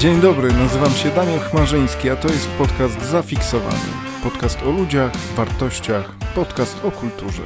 Dzień dobry, nazywam się Daniel Chmarzyński, a to jest podcast Zafiksowany. Podcast o ludziach, wartościach, podcast o kulturze.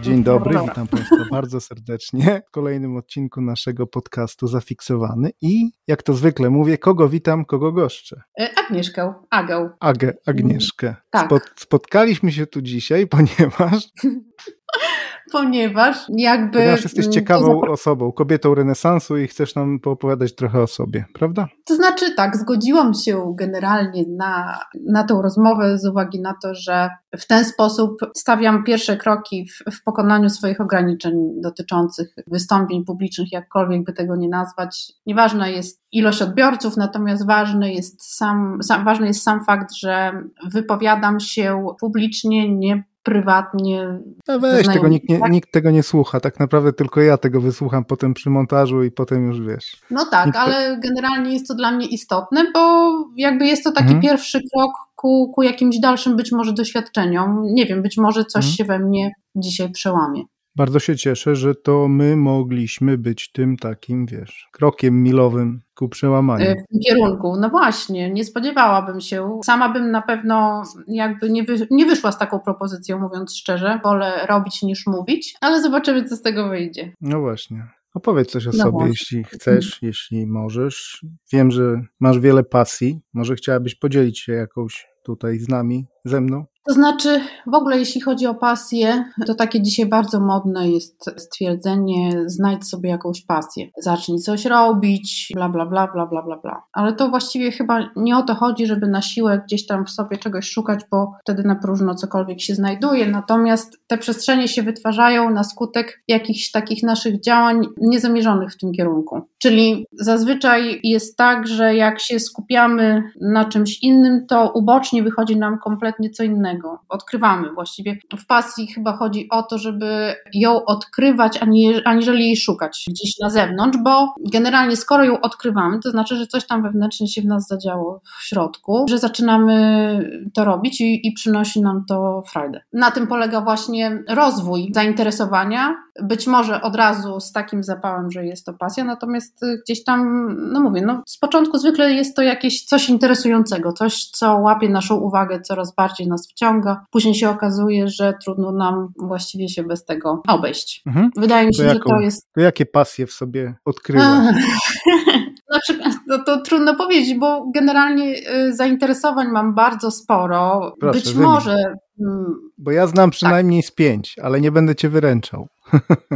Dzień dobry, witam Państwa bardzo serdecznie w kolejnym odcinku naszego podcastu Zafiksowany i jak to zwykle mówię, kogo witam, kogo goszczę. E, Agnieszkę, Agę. Agę, Agnieszkę. Tak. Spot, spotkaliśmy się tu dzisiaj, ponieważ Ponieważ jakby... Ponieważ jesteś mm, ciekawą to, osobą, kobietą renesansu i chcesz nam poopowiadać trochę o sobie, prawda? to znaczy tak, zgodziłam się generalnie na, na tą rozmowę z uwagi na to, że w ten sposób stawiam pierwsze kroki w, w pokonaniu swoich ograniczeń dotyczących wystąpień publicznych, jakkolwiek by tego nie nazwać. Nieważna jest ilość odbiorców, natomiast ważny jest sam, sam, ważny jest sam fakt, że wypowiadam się publicznie, nie prywatnie. No weź, tego nikt, nie, tak? nikt tego nie słucha, tak naprawdę tylko ja tego wysłucham potem przy montażu i potem już wiesz. No tak, Nikt- ale generalnie jest to dla mnie istotne, bo jakby jest to taki Mhm. pierwszy krok ku, ku jakimś dalszym być może doświadczeniom. Nie wiem, być może coś Mhm. się we mnie dzisiaj przełamie. Bardzo się cieszę, że to my mogliśmy być tym takim, wiesz, krokiem milowym ku przełamaniu. Y, W tym kierunku. No właśnie, nie spodziewałabym się. Sama bym na pewno jakby nie, wy, nie wyszła z taką propozycją, mówiąc szczerze. Wolę robić niż mówić, ale zobaczymy, co z tego wyjdzie. No właśnie. Opowiedz coś o No sobie, właśnie. jeśli chcesz, jeśli możesz. Wiem, że masz wiele pasji. Może chciałabyś podzielić się jakąś tutaj z nami, ze mną? To znaczy, w ogóle jeśli chodzi o pasję, to takie dzisiaj bardzo modne jest stwierdzenie, znajdź sobie jakąś pasję. Zacznij coś robić, bla, bla, bla, bla, bla, bla, bla. Ale to właściwie chyba nie o to chodzi, żeby na siłę gdzieś tam w sobie czegoś szukać, bo wtedy na próżno cokolwiek się znajduje. Natomiast te przestrzenie się wytwarzają na skutek jakichś takich naszych działań niezamierzonych w tym kierunku. Czyli zazwyczaj jest tak, że jak się skupiamy na czymś innym, to ubocznie wychodzi nam kompletnie co innego. Odkrywamy właściwie. W pasji chyba chodzi o to, żeby ją odkrywać, ani- aniżeli jej szukać gdzieś na zewnątrz, bo generalnie skoro ją odkrywamy, to znaczy, że coś tam wewnętrznie się w nas zadziało w środku, że zaczynamy to robić i, i przynosi nam to frajdę. Na tym polega właśnie rozwój zainteresowania. Być może od razu z takim zapałem, że jest to pasja, natomiast y, gdzieś tam, no mówię, no z początku zwykle jest to jakieś coś interesującego, coś, co łapie naszą uwagę, coraz bardziej nas wciąga. Później się okazuje, że trudno nam właściwie się bez tego obejść. Mhm. Wydaje mi To się, że jaką? to jest To jakie pasje w sobie odkryłaś? Znaczy, no to trudno powiedzieć, bo generalnie y, zainteresowań mam bardzo sporo. Proszę, Być wymień. może mm, Bo ja znam przynajmniej z pięć, ale nie będę cię wyręczał.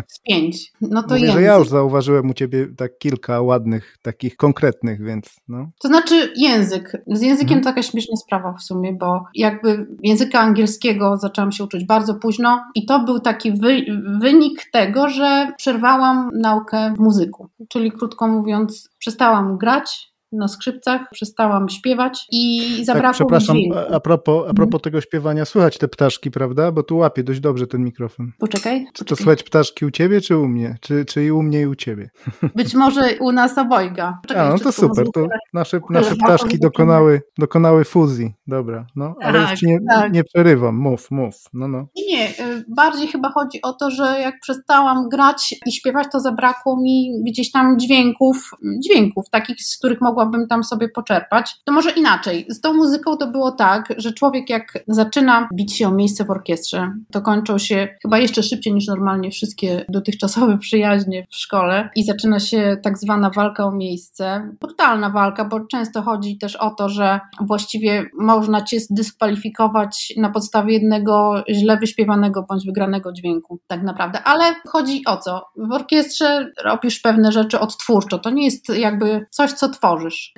Z pięć. No to Mówię, język. że ja już zauważyłem u ciebie tak kilka ładnych, takich konkretnych, więc no. To znaczy język. Z językiem Mhm. taka śmieszna sprawa w sumie, bo jakby języka angielskiego zaczęłam się uczyć bardzo późno i to był taki wy, wynik tego, że przerwałam naukę w muzyku. Czyli krótko mówiąc, przestałam grać na skrzypcach, przestałam śpiewać i Tak, zabrakło mi przepraszam, dźwięku. a, a propos, a Mhm. propos tego śpiewania, słychać te ptaszki, prawda? Bo tu łapie dość dobrze ten mikrofon. Poczekaj. Czy to poczekaj. słychać ptaszki u ciebie, czy u mnie? Czy, czy i u mnie, i u ciebie? Być może u nas obojga. Czekaj, A, no to super. To nasze, nasze ptaszki dokonały, dokonały fuzji. Dobra, no, ale już Tak, nie, tak. nie przerywam. Mów, mów. No, no. Nie, y, bardziej chyba chodzi o to, że jak przestałam grać i śpiewać, to zabrakło mi gdzieś tam dźwięków, dźwięków takich, z których mogłabym tam sobie poczerpać. To może inaczej. Z tą muzyką to było tak, że człowiek jak zaczyna bić się o miejsce w orkiestrze, to kończą się chyba jeszcze szybciej niż normalnie wszystkie dotychczasowe przyjaźnie w szkole i zaczyna się tak zwana walka o miejsce. Brutalna walka, bo często chodzi też o to, że właściwie można cię zdyskwalifikować na podstawie jednego źle wyśpiewanego bądź wygranego dźwięku, tak naprawdę. Ale chodzi o co? W orkiestrze robisz pewne rzeczy odtwórczo. To nie jest jakby coś, co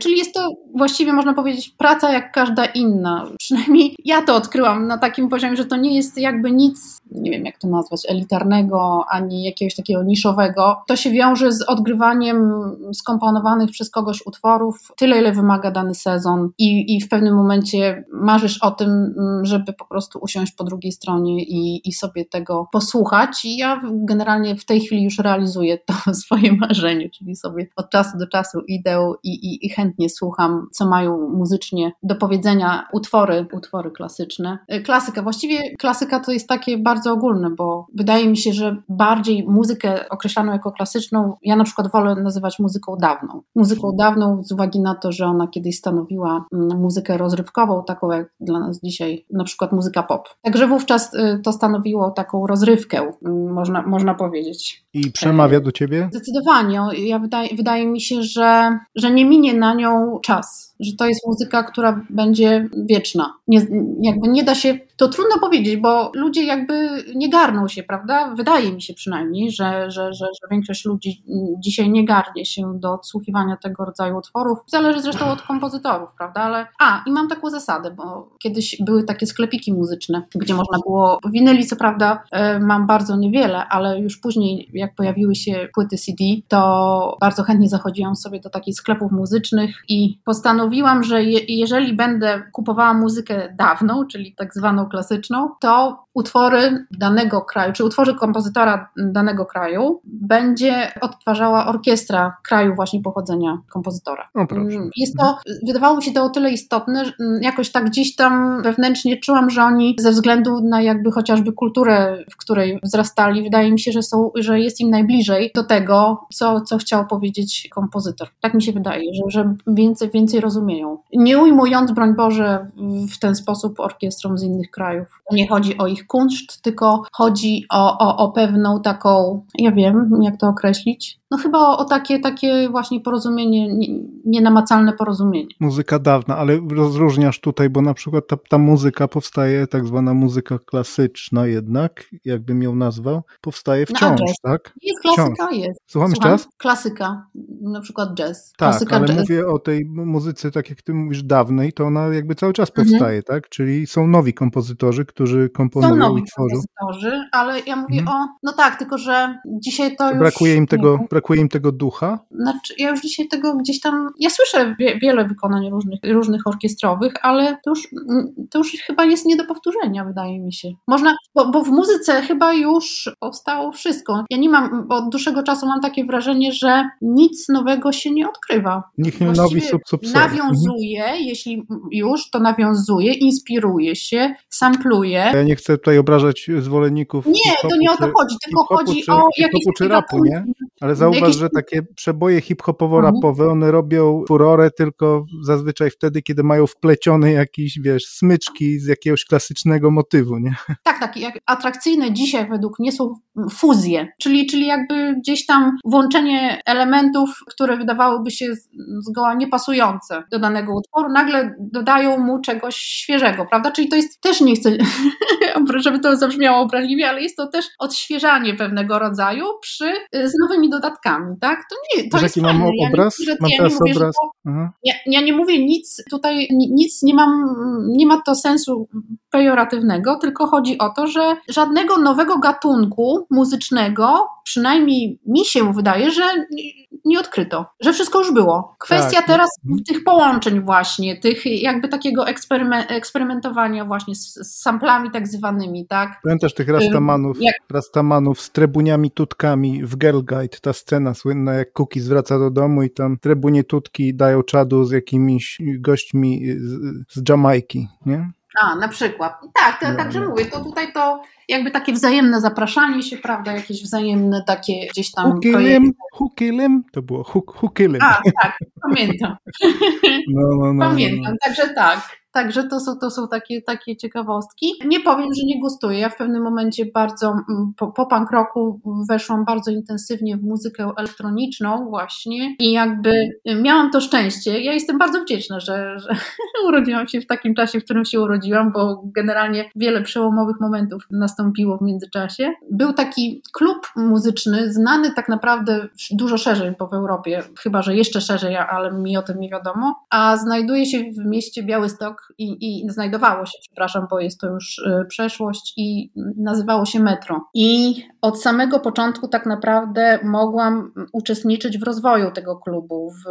Czyli jest to właściwie można powiedzieć praca jak każda inna. Przynajmniej ja to odkryłam na takim poziomie, że to nie jest jakby nic, nie wiem jak to nazwać, elitarnego, ani jakiegoś takiego niszowego. To się wiąże z odgrywaniem skomponowanych przez kogoś utworów tyle, ile wymaga dany sezon i, i w pewnym momencie marzysz o tym, mm, żeby po prostu usiąść po drugiej stronie i, i sobie tego posłuchać. I ja generalnie w tej chwili już realizuję to swoje marzenie, czyli sobie od czasu do czasu idę i, i, i, i chętnie słucham, co mają muzycznie do powiedzenia utwory, utwory klasyczne. Y, klasyka, właściwie klasyka to jest takie bardzo ogólne, bo wydaje mi się, że bardziej muzykę określaną jako klasyczną, ja na przykład wolę nazywać muzyką dawną. Muzyką dawną z uwagi na to, że ona kiedyś stanowiła mm, muzykę rozrywkową, taką jak dla nas dzisiaj na przykład muzyka pop. Także wówczas y, to stanowiło taką rozrywkę, mm, można, można powiedzieć. I przemawia do ciebie? Zdecydowanie. Ja wydaje, wydaje mi się, że, że nie minie na nią czas, że to jest muzyka, która będzie wieczna. Nie, jakby nie da się, to trudno powiedzieć, bo ludzie jakby nie garną się, prawda? Wydaje mi się przynajmniej, że, że, że, że większość ludzi dzisiaj nie garnie się do odsłuchiwania tego rodzaju utworów. Zależy zresztą od kompozytorów, prawda? Ale a, i mam taką zasadę, bo kiedyś były takie sklepiki muzyczne, gdzie można było, winyli co prawda e, mam bardzo niewiele, ale już później jak pojawiły się płyty CD, to bardzo chętnie zachodziłam sobie do takich sklepów muzycznych i postanowiłam, że je, jeżeli będę kupowała muzykę dawną, czyli tak zwaną klasyczną, to utwory danego kraju, czy utwory kompozytora danego kraju będzie odtwarzała orkiestra kraju właśnie pochodzenia kompozytora. O, proszę. Jest to, wydawało mi się to o tyle istotne, że jakoś tak gdzieś tam wewnętrznie czułam, że oni ze względu na jakby chociażby kulturę, w której wzrastali, wydaje mi się, że, są, że jest im najbliżej do tego, co, co chciał powiedzieć kompozytor. Tak mi się wydaje, że, że więcej, więcej rozumieją. Nie ujmując, broń Boże, w ten sposób orkiestrom z innych krajów. Nie chodzi o ich kunszt, tylko chodzi o, o, o pewną taką, ja wiem, jak to określić, no chyba o, o, takie, takie właśnie porozumienie, nienamacalne porozumienie. Muzyka dawna, ale rozróżniasz tutaj, bo na przykład ta, ta muzyka powstaje, tak zwana muzyka klasyczna jednak, jakbym ją nazwał, powstaje wciąż, no, tak? Jest klasyka, wciąż. jest. Słucham jeszcze raz? Klasyka, na przykład jazz. Tak, klasyka ale jazz. mówię o tej muzyce, tak jak ty mówisz, dawnej, to ona jakby cały czas mhm. powstaje, mhm. tak? Czyli są nowi kompozytorzy, którzy komponują są nowi i tworzą. kompozytorzy, ale ja mówię mhm. o, no tak, tylko że dzisiaj to już... Brakuje im tego brakuje im tego ducha? Znaczy, ja już dzisiaj tego gdzieś tam, ja słyszę wie, wiele wykonań różnych, różnych orkiestrowych, ale to już, to już chyba jest nie do powtórzenia, wydaje mi się. Można, bo, bo w muzyce chyba już powstało wszystko. Ja nie mam, od dłuższego czasu mam takie wrażenie, że nic nowego się nie odkrywa. Niech nie nowi sub, sub Nawiązuje, mhm. jeśli już, to nawiązuje, inspiruje się, sampluje. Ja nie chcę tutaj obrażać zwolenników Nie, to nie o to chodzi, tylko chodzi o jakieś czy rapu, nie? Ale zauważ, jakieś... że takie przeboje hip-hopowo-rapowe, mhm. one robią furorę tylko zazwyczaj wtedy, kiedy mają wplecione jakieś, wiesz, smyczki z jakiegoś klasycznego motywu, nie? Tak, tak. Atrakcyjne dzisiaj według mnie są fuzje, czyli, czyli jakby gdzieś tam włączenie elementów, które wydawałyby się zgoła niepasujące do danego utworu, nagle dodają mu czegoś świeżego, prawda? Czyli to jest też, nie chcę, żeby to zabrzmiało obraźliwie, ale jest to też odświeżanie pewnego rodzaju przy, z nowymi dodatkami, tak? To nie, to jest mam fajne. obraz? Ja nie, mam ja teraz mówię, obraz? To, ja, ja, nie mówię nic tutaj, nic nie mam, nie ma to sensu pejoratywnego, tylko chodzi o to, że żadnego nowego gatunku muzycznego, przynajmniej mi się wydaje, że nie odkryto, że wszystko już było. Kwestia tak. teraz mhm. tych połączeń właśnie, tych jakby takiego eksperymen eksperymentowania właśnie z, z, samplami tak zwanymi, tak? Pamiętasz tych rastamanów, jak... rastamanów z trebuniami, tutkami w Girl Guide, ta scena słynna, jak Cookie zwraca do domu i tam trebunie tutki dają czadu z jakimiś gośćmi z, z Jamajki, nie? A, na przykład. Tak, to, no, także no. mówię, to tutaj to jakby takie wzajemne zapraszanie się, prawda, jakieś wzajemne takie gdzieś tam Hukilim, Hukilim, to było Hukilim. A, tak, pamiętam. No, no, no, pamiętam, no, no. także tak. Także to są, to są takie, takie ciekawostki. Nie powiem, że nie gustuję. Ja w pewnym momencie bardzo, mm, po, po punk roku weszłam bardzo intensywnie w muzykę elektroniczną właśnie i jakby miałam to szczęście. Ja jestem bardzo wdzięczna, że, że urodziłam się w takim czasie, w którym się urodziłam, bo generalnie wiele przełomowych momentów nastąpiło w międzyczasie. Był taki klub muzyczny, znany tak naprawdę dużo szerzej, bo w Europie, chyba że jeszcze szerzej, ale mi o tym nie wiadomo, a znajduje się w mieście Białystok i, i znajdowało się, przepraszam, bo jest to już y, przeszłość i nazywało się Metro. I od samego początku tak naprawdę mogłam uczestniczyć w rozwoju tego klubu, w,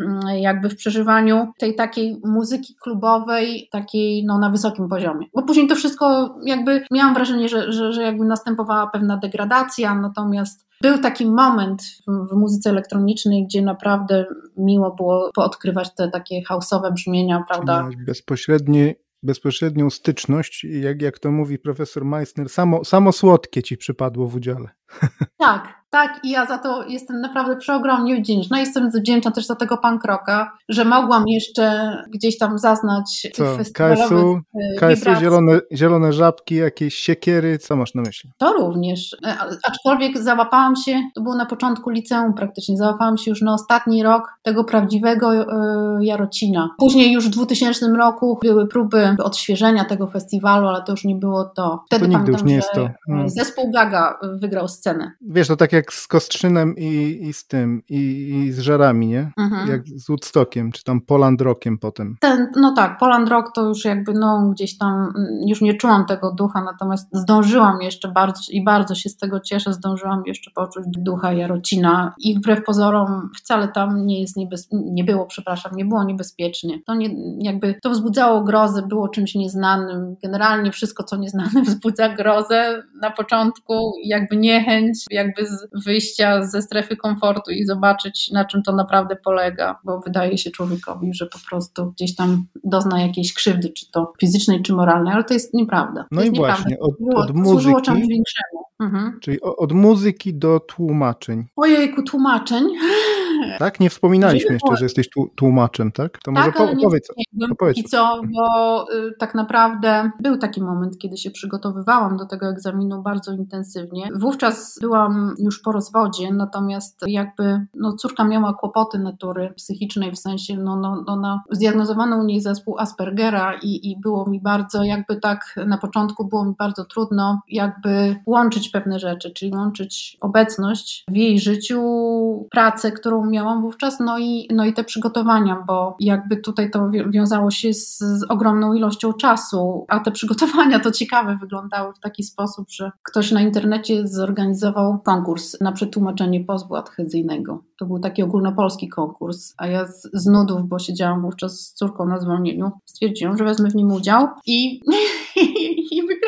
mm, jakby w przeżywaniu tej takiej muzyki klubowej, takiej no, na wysokim poziomie. Bo później to wszystko jakby miałam wrażenie, że, że, że jakby następowała pewna degradacja, natomiast był taki moment w, w muzyce elektronicznej, gdzie naprawdę miło było poodkrywać te takie hausowe brzmienia, prawda? Bezpośrednie bezpośrednią styczność, jak, jak to mówi profesor Meissner, samo, samo słodkie ci przypadło w udziale. Tak, tak, i ja za to jestem naprawdę przeogromnie wdzięczna. Jestem wdzięczna też za tego pankroka, że mogłam jeszcze gdzieś tam zaznać co? tych festiwalowych KSU, KSU zielone, zielone żabki, jakieś siekiery, co masz na myśli? To również, e, aczkolwiek załapałam się, to było na początku liceum praktycznie, załapałam się już na ostatni rok tego prawdziwego e, Jarocina. Później już w 2000 roku były próby odświeżenia tego festiwalu, ale to już nie było to. Wtedy to pamiętam, już nie jest to. Hmm. zespół Gaga wygrał scenę. Wiesz, to tak jak jak z Kostrzynem i, i z tym, i, i z Żarami, nie? Mhm. Jak z Woodstockiem, czy tam Poland Rockiem potem. Ten, no tak, Poland Rock to już jakby, no gdzieś tam, mm, już nie czułam tego ducha, natomiast zdążyłam jeszcze bardzo i bardzo się z tego cieszę, zdążyłam jeszcze poczuć ducha Jarocina i wbrew pozorom wcale tam nie jest niebez... nie było, przepraszam, nie było niebezpiecznie. To nie, jakby, to wzbudzało grozę, było czymś nieznanym. Generalnie wszystko, co nieznane wzbudza grozę na początku, jakby niechęć, jakby z, wyjścia ze strefy komfortu i zobaczyć, na czym to naprawdę polega, bo wydaje się człowiekowi, że po prostu gdzieś tam dozna jakiejś krzywdy, czy to fizycznej, czy moralnej, ale to jest nieprawda. No i właśnie, od, od muzyki. Mhm. Czyli od muzyki do tłumaczeń. Ojejku, tłumaczeń. Tak? Nie wspominaliśmy jeszcze, że jesteś tłumaczem, tak? To może tak, po, powiedz. Nie powiedz. I co, bo y, tak naprawdę był taki moment, kiedy się przygotowywałam do tego egzaminu bardzo intensywnie. Wówczas byłam już po rozwodzie, natomiast jakby no, córka miała kłopoty natury psychicznej, w sensie no, no, no, no, zdiagnozowano u niej zespół Aspergera i, i było mi bardzo jakby tak na początku było mi bardzo trudno jakby łączyć pewne rzeczy, czyli łączyć obecność w jej życiu, pracę, którą miałam wówczas, no i, no i te przygotowania, bo jakby tutaj to wiązało się z, z ogromną ilością czasu, a te przygotowania to ciekawe wyglądały w taki sposób, że ktoś na internecie zorganizował konkurs na przetłumaczenie pozwu adhezyjnego. To był taki ogólnopolski konkurs, a ja z, z nudów, bo siedziałam wówczas z córką na zwolnieniu, stwierdziłam, że wezmę w nim udział i,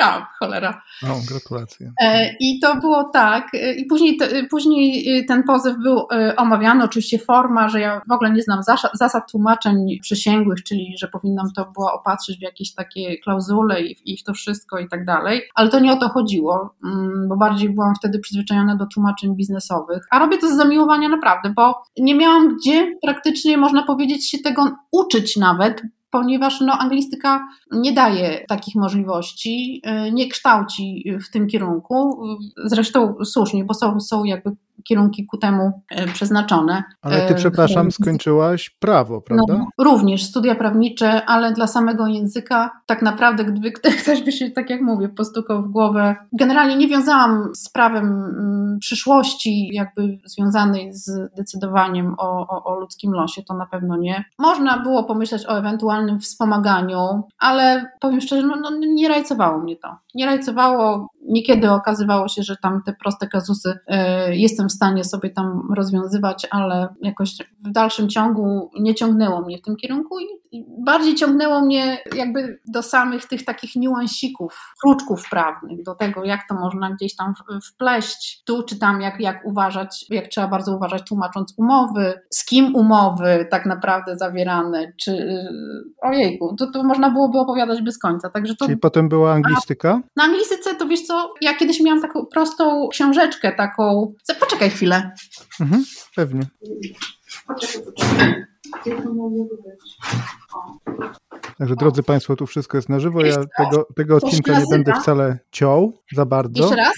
wygrałam, cholera. O, gratulacje. E, I to było tak. E, I później, później e, ten pozew był omawiany, oczywiście forma, że ja w ogóle nie znam zasad tłumaczeń przysięgłych, czyli że powinnam to było opatrzyć w jakieś takie klauzule i, i w to wszystko i tak dalej, ale to nie o to chodziło, mm, bo bardziej byłam wtedy przyzwyczajona do tłumaczeń biznesowych, a robię to z zamiłowania naprawdę, bo nie miałam gdzie praktycznie, można powiedzieć, się tego uczyć nawet, ponieważ no, anglistyka nie daje takich możliwości, y, nie kształci w tym kierunku. Zresztą słusznie, bo są, są jakby kierunki ku temu e, przeznaczone. Ale ty, e, przepraszam, skończyłaś prawo, prawda? No, również studia prawnicze, ale dla samego języka tak naprawdę, gdyby ktoś by się, tak jak mówię, postukał w głowę. Generalnie nie wiązałam z prawem mm, przyszłości, jakby związanej z decydowaniem o, o, o ludzkim losie, to na pewno nie. Można było pomyśleć o ewentualnym wspomaganiu, ale powiem szczerze, no, no nie rajcowało mnie to. Nie rajcowało, niekiedy okazywało się, że tam te proste kazusy y, jestem w stanie sobie tam rozwiązywać, ale jakoś w dalszym ciągu nie ciągnęło mnie w tym kierunku i bardziej ciągnęło mnie jakby do samych tych takich niuansików, kruczków prawnych, do tego, jak to można gdzieś tam wpleść tu czy tam, jak, jak uważać, jak trzeba bardzo uważać tłumacząc umowy, z kim umowy tak naprawdę zawierane, czy ojejku, to, to można byłoby opowiadać bez końca. Także to, Czyli potem była anglistyka? Na anglistyce to wiesz co, ja kiedyś miałam taką prostą książeczkę, taką, poczekaj chwilę. Mhm, pewnie. Poczekaj, poczekaj. Gdzie to mogłoby być? Także drodzy Państwo, tu wszystko jest na żywo. Ja tego, tego odcinka nie będę wcale ciął za bardzo. Jeszcze raz?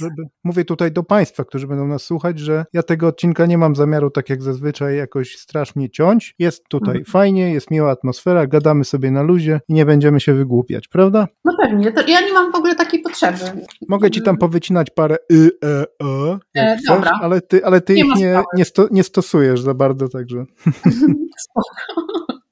Mówię tutaj do Państwa, którzy będą nas słuchać, że ja tego odcinka nie mam zamiaru, tak jak zazwyczaj, jakoś strasznie ciąć. Jest tutaj mhm. fajnie, jest miła atmosfera, gadamy sobie na luzie i nie będziemy się wygłupiać, prawda? No pewnie. Ja nie mam w ogóle takiej potrzeby. Mogę Ci tam powycinać parę y, e, e, e chcesz, dobra. ale Ty, ale ty nie ich nie, nie, sto, nie stosujesz za bardzo, także...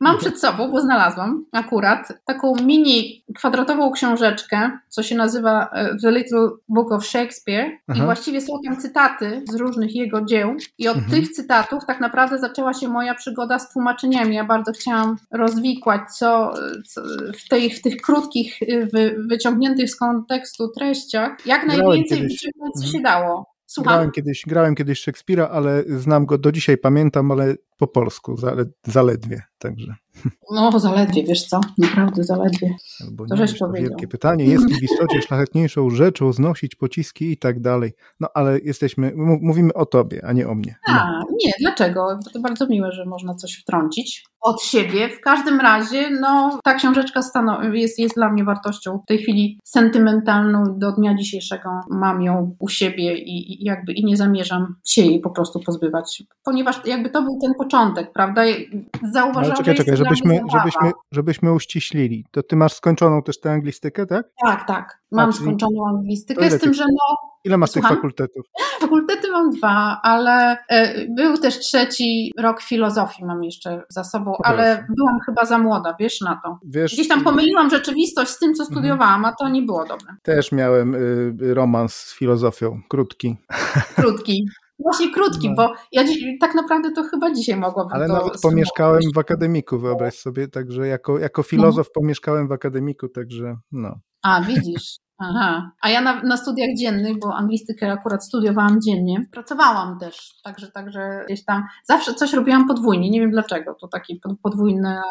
Mam mhm. przed sobą, bo znalazłam akurat taką mini kwadratową książeczkę, co się nazywa e, The Little Book of Shakespeare Aha. i właściwie są tam cytaty z różnych jego dzieł i od mhm. tych cytatów tak naprawdę zaczęła się moja przygoda z tłumaczeniami. Ja bardzo chciałam rozwikłać, co, co w, tej, w tych krótkich, wy, wyciągniętych z kontekstu treściach, jak najwięcej wyciągnąć mhm. się dało. Słucham? Grałem kiedyś, grałem kiedyś Szekspira, ale znam go, do dzisiaj pamiętam, ale po polsku, zaledwie, także. No, zaledwie, wiesz co, naprawdę zaledwie. Albo to nie, żeś to wielkie pytanie, jest w istocie szlachetniejszą rzeczą znosić pociski i tak dalej. No, ale jesteśmy, mówimy o tobie, a nie o mnie. No. A, nie, dlaczego? To bardzo miłe, że można coś wtrącić od siebie. W każdym razie, no, ta książeczka jest, jest dla mnie wartością w tej chwili sentymentalną. Do dnia dzisiejszego mam ją u siebie i, i jakby i nie zamierzam się jej po prostu pozbywać, ponieważ jakby to był ten początek, prawda? Zauważyłam, Ale czekaj, czekaj, żebyśmy, żebyśmy, żebyśmy uściślili. To ty masz skończoną też tę anglistykę, tak? Tak, tak. Mam A, skończoną anglistykę, z tym, że no... Ile masz Słucham? tych fakultetów? Fakultety mam dwa, ale e, był też trzeci rok filozofii mam jeszcze za sobą, ale byłam chyba za młoda, wiesz, na to. Wiesz, Gdzieś tam pomyliłam rzeczywistość z tym, co mhm. studiowałam, a to nie było dobre. Też miałem y, romans z filozofią, krótki. Krótki. Właśnie krótki, no. bo ja tak naprawdę to chyba dzisiaj mogłabym Ale nawet pomieszkałem w akademiku, wyobraź sobie, także jako, jako filozof no. pomieszkałem w akademiku, także no. A, widzisz. Aha, a ja na, na, studiach dziennych, bo anglistykę akurat studiowałam dziennie, pracowałam też, także, także gdzieś tam zawsze coś robiłam podwójnie, nie wiem dlaczego, to takie podwójna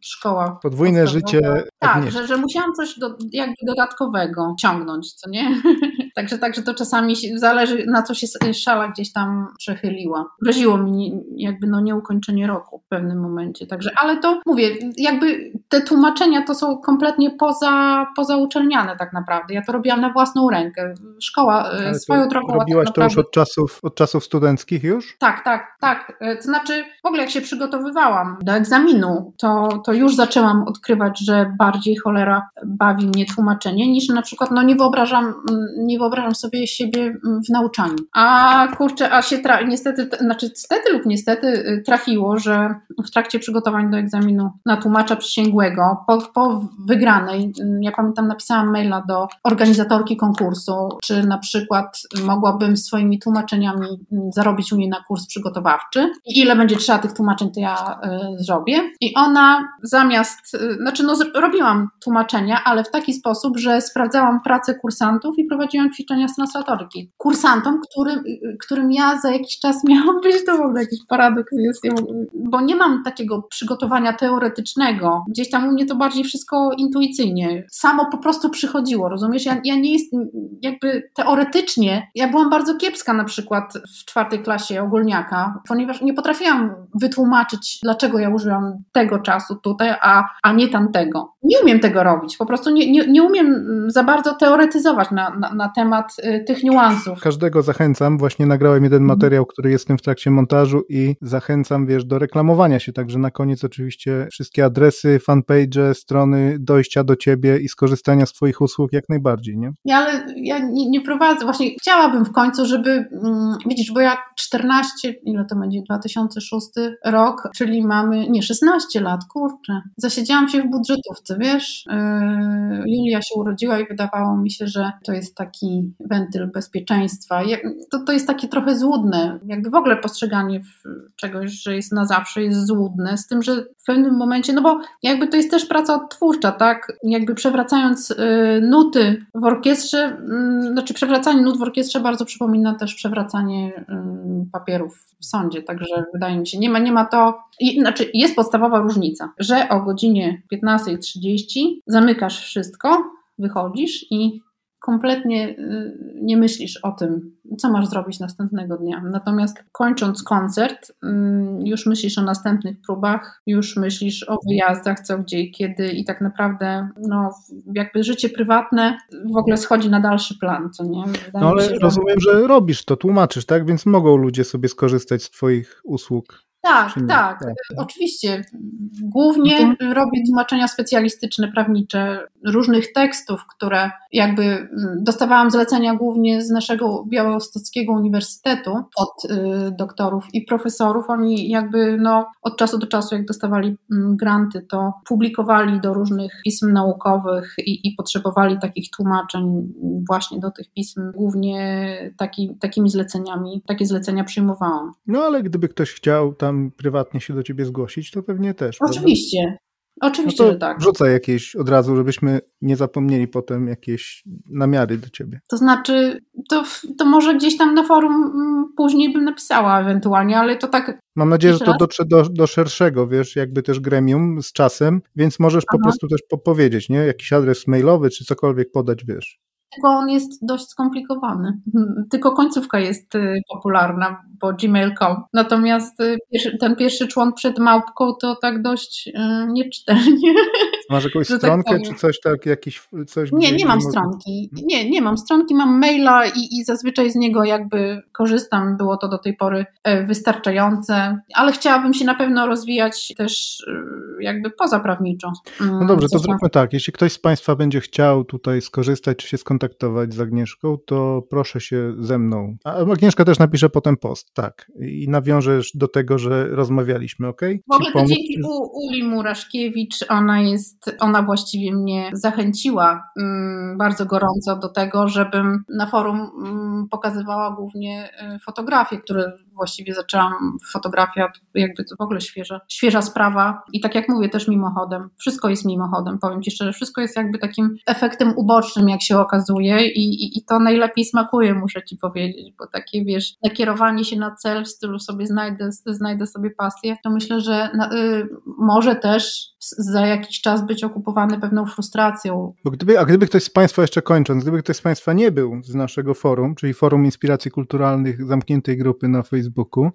szkoła. Podwójne życie. Tak, że, że musiałam coś do, jakby dodatkowego ciągnąć, co nie? także, także to czasami zależy na co się szala gdzieś tam przechyliła. Groziło mi jakby no nieukończenie roku w pewnym momencie, także, ale to mówię, jakby te tłumaczenia to są kompletnie poza, poza uczelniane tak naprawdę. Ja to robiłam na własną rękę. Szkoła e, Ale swoją drogą. Robiłaś tak to już od czasów, od czasów studenckich już? Tak, tak, tak. E, to znaczy, w ogóle jak się przygotowywałam do egzaminu, to, to już zaczęłam odkrywać, że bardziej cholera bawi mnie tłumaczenie, niż na przykład, no nie wyobrażam, mm, nie wyobrażam sobie siebie w nauczaniu. A kurczę, a się tra- niestety, znaczy niestety lub niestety y, trafiło, że w trakcie przygotowań do egzaminu na tłumacza przysięgłego, po, po wygranej, mm, ja pamiętam, napisałam maila do organizatorki konkursu, czy na przykład mogłabym swoimi tłumaczeniami mm, zarobić u niej na kurs przygotowawczy i ile będzie trzeba tych tłumaczeń, to ja y, zrobię. I ona zamiast, y, znaczy no robiłam tłumaczenia, ale w taki sposób, że sprawdzałam pracę kursantów i prowadziłam ćwiczenia translatorki. Kursantom, którym, którym ja za jakiś czas miałam być, to w ogóle jakiś paradoks jest, bo nie mam takiego przygotowania teoretycznego. Gdzieś tam u mnie to bardziej wszystko intuicyjnie. Samo po prostu przychodziło rozumiesz? Ja, ja nie jest, jakby teoretycznie, ja byłam bardzo kiepska na przykład w czwartej klasie ogólniaka, ponieważ nie potrafiłam wytłumaczyć, dlaczego ja użyłam tego czasu tutaj, a, a nie tamtego. Nie umiem tego robić, po prostu nie, nie, nie umiem za bardzo teoretyzować na, na, na temat y, tych niuansów. Każdego zachęcam, właśnie nagrałem jeden mhm. materiał, który jestem w trakcie montażu i zachęcam, wiesz, do reklamowania się, także na koniec oczywiście wszystkie adresy, fanpage, strony dojścia do ciebie i skorzystania z twoich usług, jak najbardziej, nie? Ja, ale ja nie, nie prowadzę, właśnie chciałabym w końcu, żeby, mm, widzisz, bo ja 14, ile to będzie, 2006 rok, czyli mamy, nie, 16 lat, kurczę. Zasiedziałam się w budżetówce, wiesz? Yy, Julia się urodziła i wydawało mi się, że to jest taki wentyl bezpieczeństwa. To, to jest takie trochę złudne, jakby w ogóle postrzeganie czegoś, że jest na zawsze, jest złudne, z tym, że w pewnym momencie, no bo jakby to jest też praca odtwórcza, tak? Jakby przewracając y, nuty w orkiestrze, y, znaczy przewracanie nut w orkiestrze bardzo przypomina też przewracanie y, papierów w sądzie, także wydaje mi się, nie ma, nie ma to, i, znaczy jest podstawowa różnica, że o godzinie 15.30 zamykasz wszystko, wychodzisz i kompletnie y, nie myślisz o tym, co masz zrobić następnego dnia. Natomiast kończąc koncert, mm, już myślisz o następnych próbach, już myślisz o wyjazdach, co, gdzie i kiedy, i tak naprawdę no, jakby życie prywatne w ogóle schodzi na dalszy plan, co nie? Wydaje no ale się, rozumiem, że robisz to, tłumaczysz, tak? Więc mogą ludzie sobie skorzystać z Twoich usług. Tak, tak, tak, oczywiście. Głównie no to... robię tłumaczenia specjalistyczne, prawnicze, różnych tekstów, które jakby mm, dostawałam zlecenia głównie z naszego Białostockiego Uniwersytetu od y, doktorów i profesorów. Oni jakby no, od czasu do czasu, jak dostawali mm, granty, to publikowali do różnych pism naukowych i, i potrzebowali takich tłumaczeń właśnie do tych pism. Głównie taki, takimi zleceniami, takie zlecenia przyjmowałam. No ale gdyby ktoś chciał tam prywatnie się do ciebie zgłosić, to pewnie też. Oczywiście. Oczywiście, no że tak. Wrzucaj jakieś od razu, żebyśmy nie zapomnieli potem jakieś namiary do ciebie. To znaczy, to, to może gdzieś tam na forum mm, później bym napisała ewentualnie, ale to tak. Mam nadzieję, że to dotrze do, do szerszego, wiesz, jakby też gremium z czasem, więc możesz Aha. po prostu też powiedzieć, nie? Jakiś adres mailowy czy cokolwiek podać, wiesz tylko on jest dość skomplikowany. Tylko końcówka jest y, popularna, bo gmail.com. Natomiast y, ten pierwszy człon przed małpką to tak dość y, nieczytelnie. Masz jakąś tak stronkę tak czy coś tak, jakiś coś? Nie, nie mam stronki. Nie, nie mam stronki, mam maila i, i zazwyczaj z niego jakby korzystam. Było to do tej pory wystarczające, ale chciałabym się na pewno rozwijać też jakby pozaprawniczo. No dobrze, to zróbmy tak. Jeśli ktoś z Państwa będzie chciał tutaj skorzystać czy się skontaktować kontaktować z Agnieszką, to proszę się ze mną. A Agnieszka też napisze potem post, tak. I nawiążesz do tego, że rozmawialiśmy, ok? W ogóle to dzięki U, Uli Muraszkiewicz, ona jest, ona właściwie mnie zachęciła mm, bardzo gorąco do tego, żebym na forum mm, pokazywała głównie y, fotografie, które właściwie zaczęłam fotografia, jakby to w ogóle świeża, świeża sprawa i tak jak mówię też mimochodem, wszystko jest mimochodem, powiem Ci szczerze, wszystko jest jakby takim efektem ubocznym, jak się okazuje i, i, i to najlepiej smakuje, muszę Ci powiedzieć, bo takie wiesz, nakierowanie się na cel w stylu sobie znajdę, znajdę sobie pasję, to myślę, że na, y, może też za jakiś czas być okupowany pewną frustracją. Bo gdyby, a gdyby ktoś z Państwa, jeszcze kończąc, gdyby ktoś z Państwa nie był z naszego forum, czyli Forum Inspiracji Kulturalnych zamkniętej grupy na Facebooku,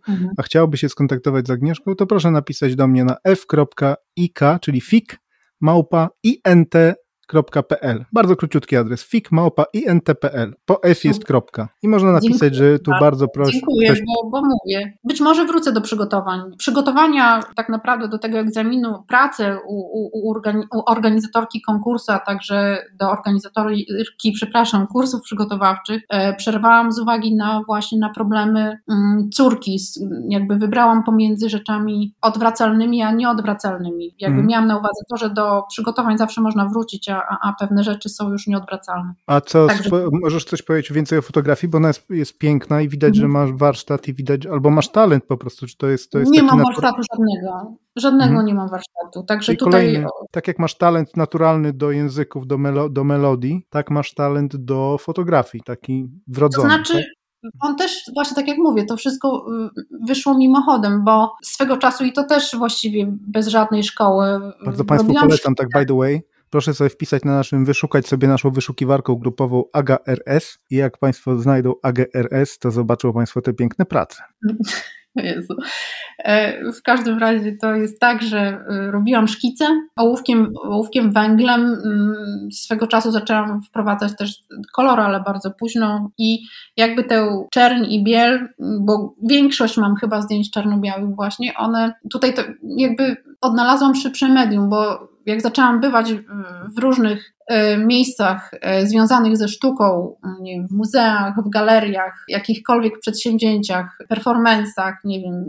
mhm. a chciałby się skontaktować z Agnieszką, to proszę napisać do mnie na f.ik, czyli fik, małpa int fik.pl. Bardzo króciutki adres fik.int.pl. Po F jest kropka. I można napisać, Dziękuję. że tu bardzo proszę. Dziękuję, bo, bo, mówię. Być może wrócę do przygotowań. Przygotowania tak naprawdę do tego egzaminu, pracę u, u, u organizatorki konkursu, a także do organizatorki, przepraszam, kursów przygotowawczych, e, przerwałam z uwagi na właśnie na problemy mm, córki. Jakby wybrałam pomiędzy rzeczami odwracalnymi, a nieodwracalnymi. Jakby hmm. miałam na uwadze to, że do przygotowań zawsze można wrócić, a a, a pewne rzeczy są już nieodwracalne. A co, Także... możesz coś powiedzieć więcej o fotografii, bo ona jest, jest piękna i widać, mhm. że masz warsztat i widać, albo masz talent po prostu, czy to jest to jest Nie mam warsztatu żadnego, żadnego mhm. nie mam warsztatu, także Czyli tutaj... Kolejny, tak jak masz talent naturalny do języków, do, melo, do melodii, tak masz talent do fotografii, taki wrodzony. To znaczy, tak? On też, właśnie tak jak mówię, to wszystko y, wyszło mimochodem, bo swego czasu i to też właściwie bez żadnej szkoły. Bardzo Państwu polecam, tak by the way, proszę sobie wpisać na naszym, wyszukać sobie naszą wyszukiwarką grupową AGA-RS i jak Państwo znajdą AGA-RS, to zobaczą Państwo te piękne prace. Jezu. E, w każdym razie to jest tak, że e, robiłam szkice ołówkiem, ołówkiem węglem. Mm, swego czasu zaczęłam wprowadzać też kolor, ale bardzo późno i jakby tę czerń i biel, bo większość mam chyba zdjęć czarno-białych właśnie, one tutaj to jakby odnalazłam szybsze medium, bo jak zaczęłam bywać w różnych e, miejscach e, związanych ze sztuką, nie wiem, w muzeach, w galeriach, jakichkolwiek przedsięwzięciach, performancach, nie wiem,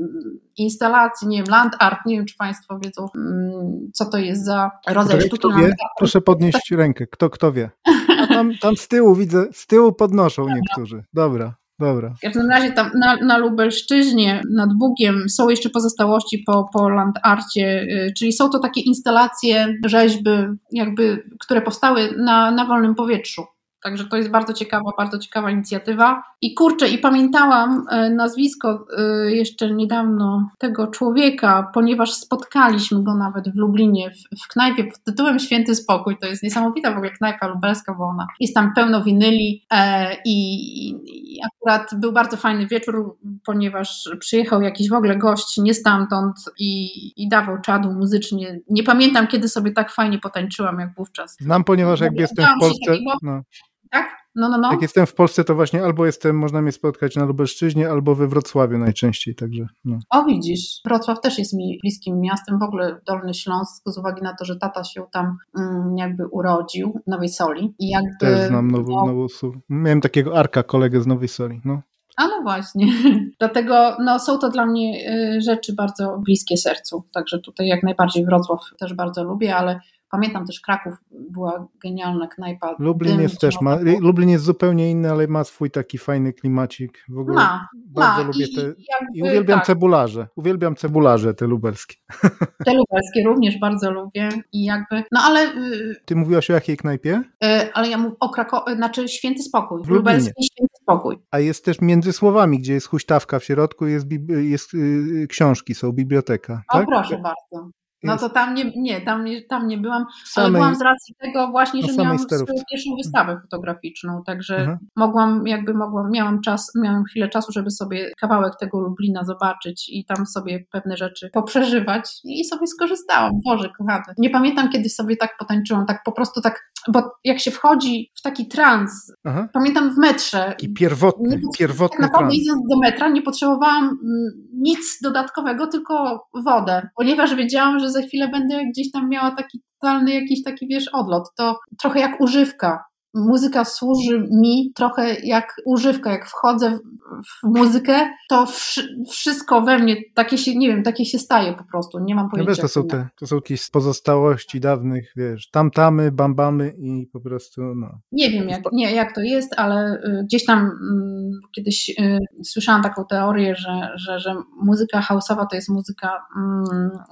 instalacji, nie wiem, land art, nie wiem, czy Państwo wiedzą, mm, co to jest za rodzaj sztuki. Kto wie? Proszę podnieść rękę, kto, kto wie. A tam, tam z tyłu widzę, z tyłu podnoszą niektórzy. Dobra. Dobra. W każdym razie tam na, na Lubelszczyźnie, nad Bugiem są jeszcze pozostałości po, po landarcie, y, czyli są to takie instalacje, rzeźby, jakby, które powstały na, na wolnym powietrzu. Także to jest bardzo ciekawa, bardzo ciekawa inicjatywa. I kurczę, i pamiętałam e, nazwisko e, jeszcze niedawno tego człowieka, ponieważ spotkaliśmy go nawet w Lublinie, w, knajpie pod tytułem Święty Spokój. To jest niesamowita w ogóle knajpa lubelska, bo ona jest tam pełno winyli e, i, i akurat był bardzo fajny wieczór, ponieważ przyjechał jakiś w ogóle gość nie stamtąd i, i dawał czadu muzycznie. Nie pamiętam, kiedy sobie tak fajnie potańczyłam jak wówczas. Znam, ponieważ jak jestem w Polsce... No. Tak? No, no, no. Jak jestem w Polsce, to właśnie albo jestem, można mnie spotkać na Lubelszczyźnie, albo we Wrocławiu najczęściej, także. No. O, widzisz, Wrocław też jest mi bliskim miastem, w ogóle Dolny Śląsk, z uwagi na to, że tata się tam mm, jakby urodził w Nowej Soli. I jakby, też znam nową, no, nową Miałem takiego Arka, kolegę z Nowej Soli, no. A no właśnie. Dlatego no, są to dla mnie y, rzeczy bardzo bliskie sercu. Także tutaj jak najbardziej Wrocław też bardzo lubię, ale Pamiętam też Kraków, była genialna knajpa. Lublin Dym, jest też, ma, Lublin jest zupełnie inny, ale ma swój taki fajny klimacik. W ogóle ma, bardzo ma. lubię I, te jakby, i uwielbiam tak. cebularze. Uwielbiam cebularze te lubelskie. Te lubelskie również bardzo lubię i jakby, no ale... Y, Ty mówiłaś o jakiej knajpie? Y, ale ja mówię o Krakowie, znaczy Święty Spokój. W Lubelski Święty Spokój. A jest też między słowami, gdzie jest huśtawka w środku, jest, jest yy, książki, są biblioteka. O, tak? proszę bardzo. No to tam nie, nie, tam nie, tam nie byłam, samej, ale byłam z racji tego właśnie, że miałam swoją pierwszą wystawę fotograficzną, także mhm. mogłam, jakby mogłam, miałam czas, miałam chwilę czasu, żeby sobie kawałek tego Lublina zobaczyć i tam sobie pewne rzeczy poprzeżywać i sobie skorzystałam. Boże, kochany. Nie pamiętam, kiedyś sobie tak potańczyłam, tak po prostu tak, bo jak się wchodzi w taki trans, Aha. pamiętam w metrze. I pierwotny, nie, pierwotny Tak naprawdę trans. idąc do metra nie potrzebowałam mm, nic dodatkowego, tylko wodę, ponieważ wiedziałam, że że za chwilę będę gdzieś tam miała taki totalny jakiś taki, wiesz, odlot. To trochę jak używka muzyka służy mi trochę jak używka. Jak wchodzę w, muzykę, to wszystko we mnie takie się, nie wiem, takie się staje po prostu. Nie mam pojęcia. No wiesz, to są, te, to są jakieś pozostałości dawnych, wiesz, tamtamy, bambamy i po prostu, no. Nie wiem, jak, nie, jak to jest, ale y, gdzieś tam y, kiedyś y, słyszałam taką teorię, że, że, że muzyka houseowa to jest muzyka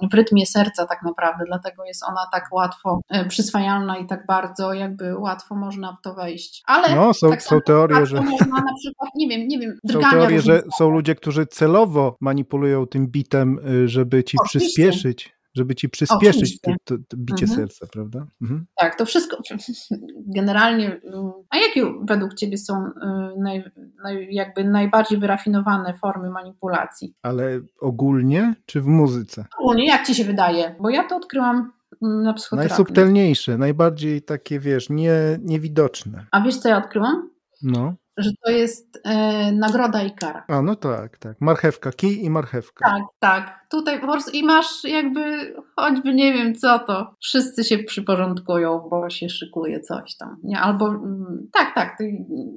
y, w rytmie serca tak naprawdę, dlatego jest ona tak łatwo y, przyswajalna i tak bardzo jakby łatwo można w to wejść. Ale no, są, tak są teorie, że. Można na przykład, nie wiem, nie wiem, Są teorie, że są ludzie, którzy celowo manipulują tym bitem, y, żeby ci Oczywiście. przyspieszyć żeby ci przyspieszyć to, to, to, bicie mhm. serca, prawda? Mhm. Tak, to wszystko generalnie. Y, a jakie według Ciebie są y, naj, naj, jakby najbardziej wyrafinowane formy manipulacji? Ale ogólnie czy w muzyce? Ogólnie, jak Ci się wydaje? Bo ja to odkryłam na psychoterapii. Najsubtelniejsze, najbardziej takie, wiesz, nie, niewidoczne. A wiesz, co ja odkryłam? No że to jest e, nagroda i kara. A, no tak, tak. Marchewka, kij i marchewka. Tak, tak. Tutaj po prostu i masz jakby, choćby nie wiem co to, wszyscy się przyporządkują, bo się szykuje coś tam. Nie? Albo mm, tak, tak.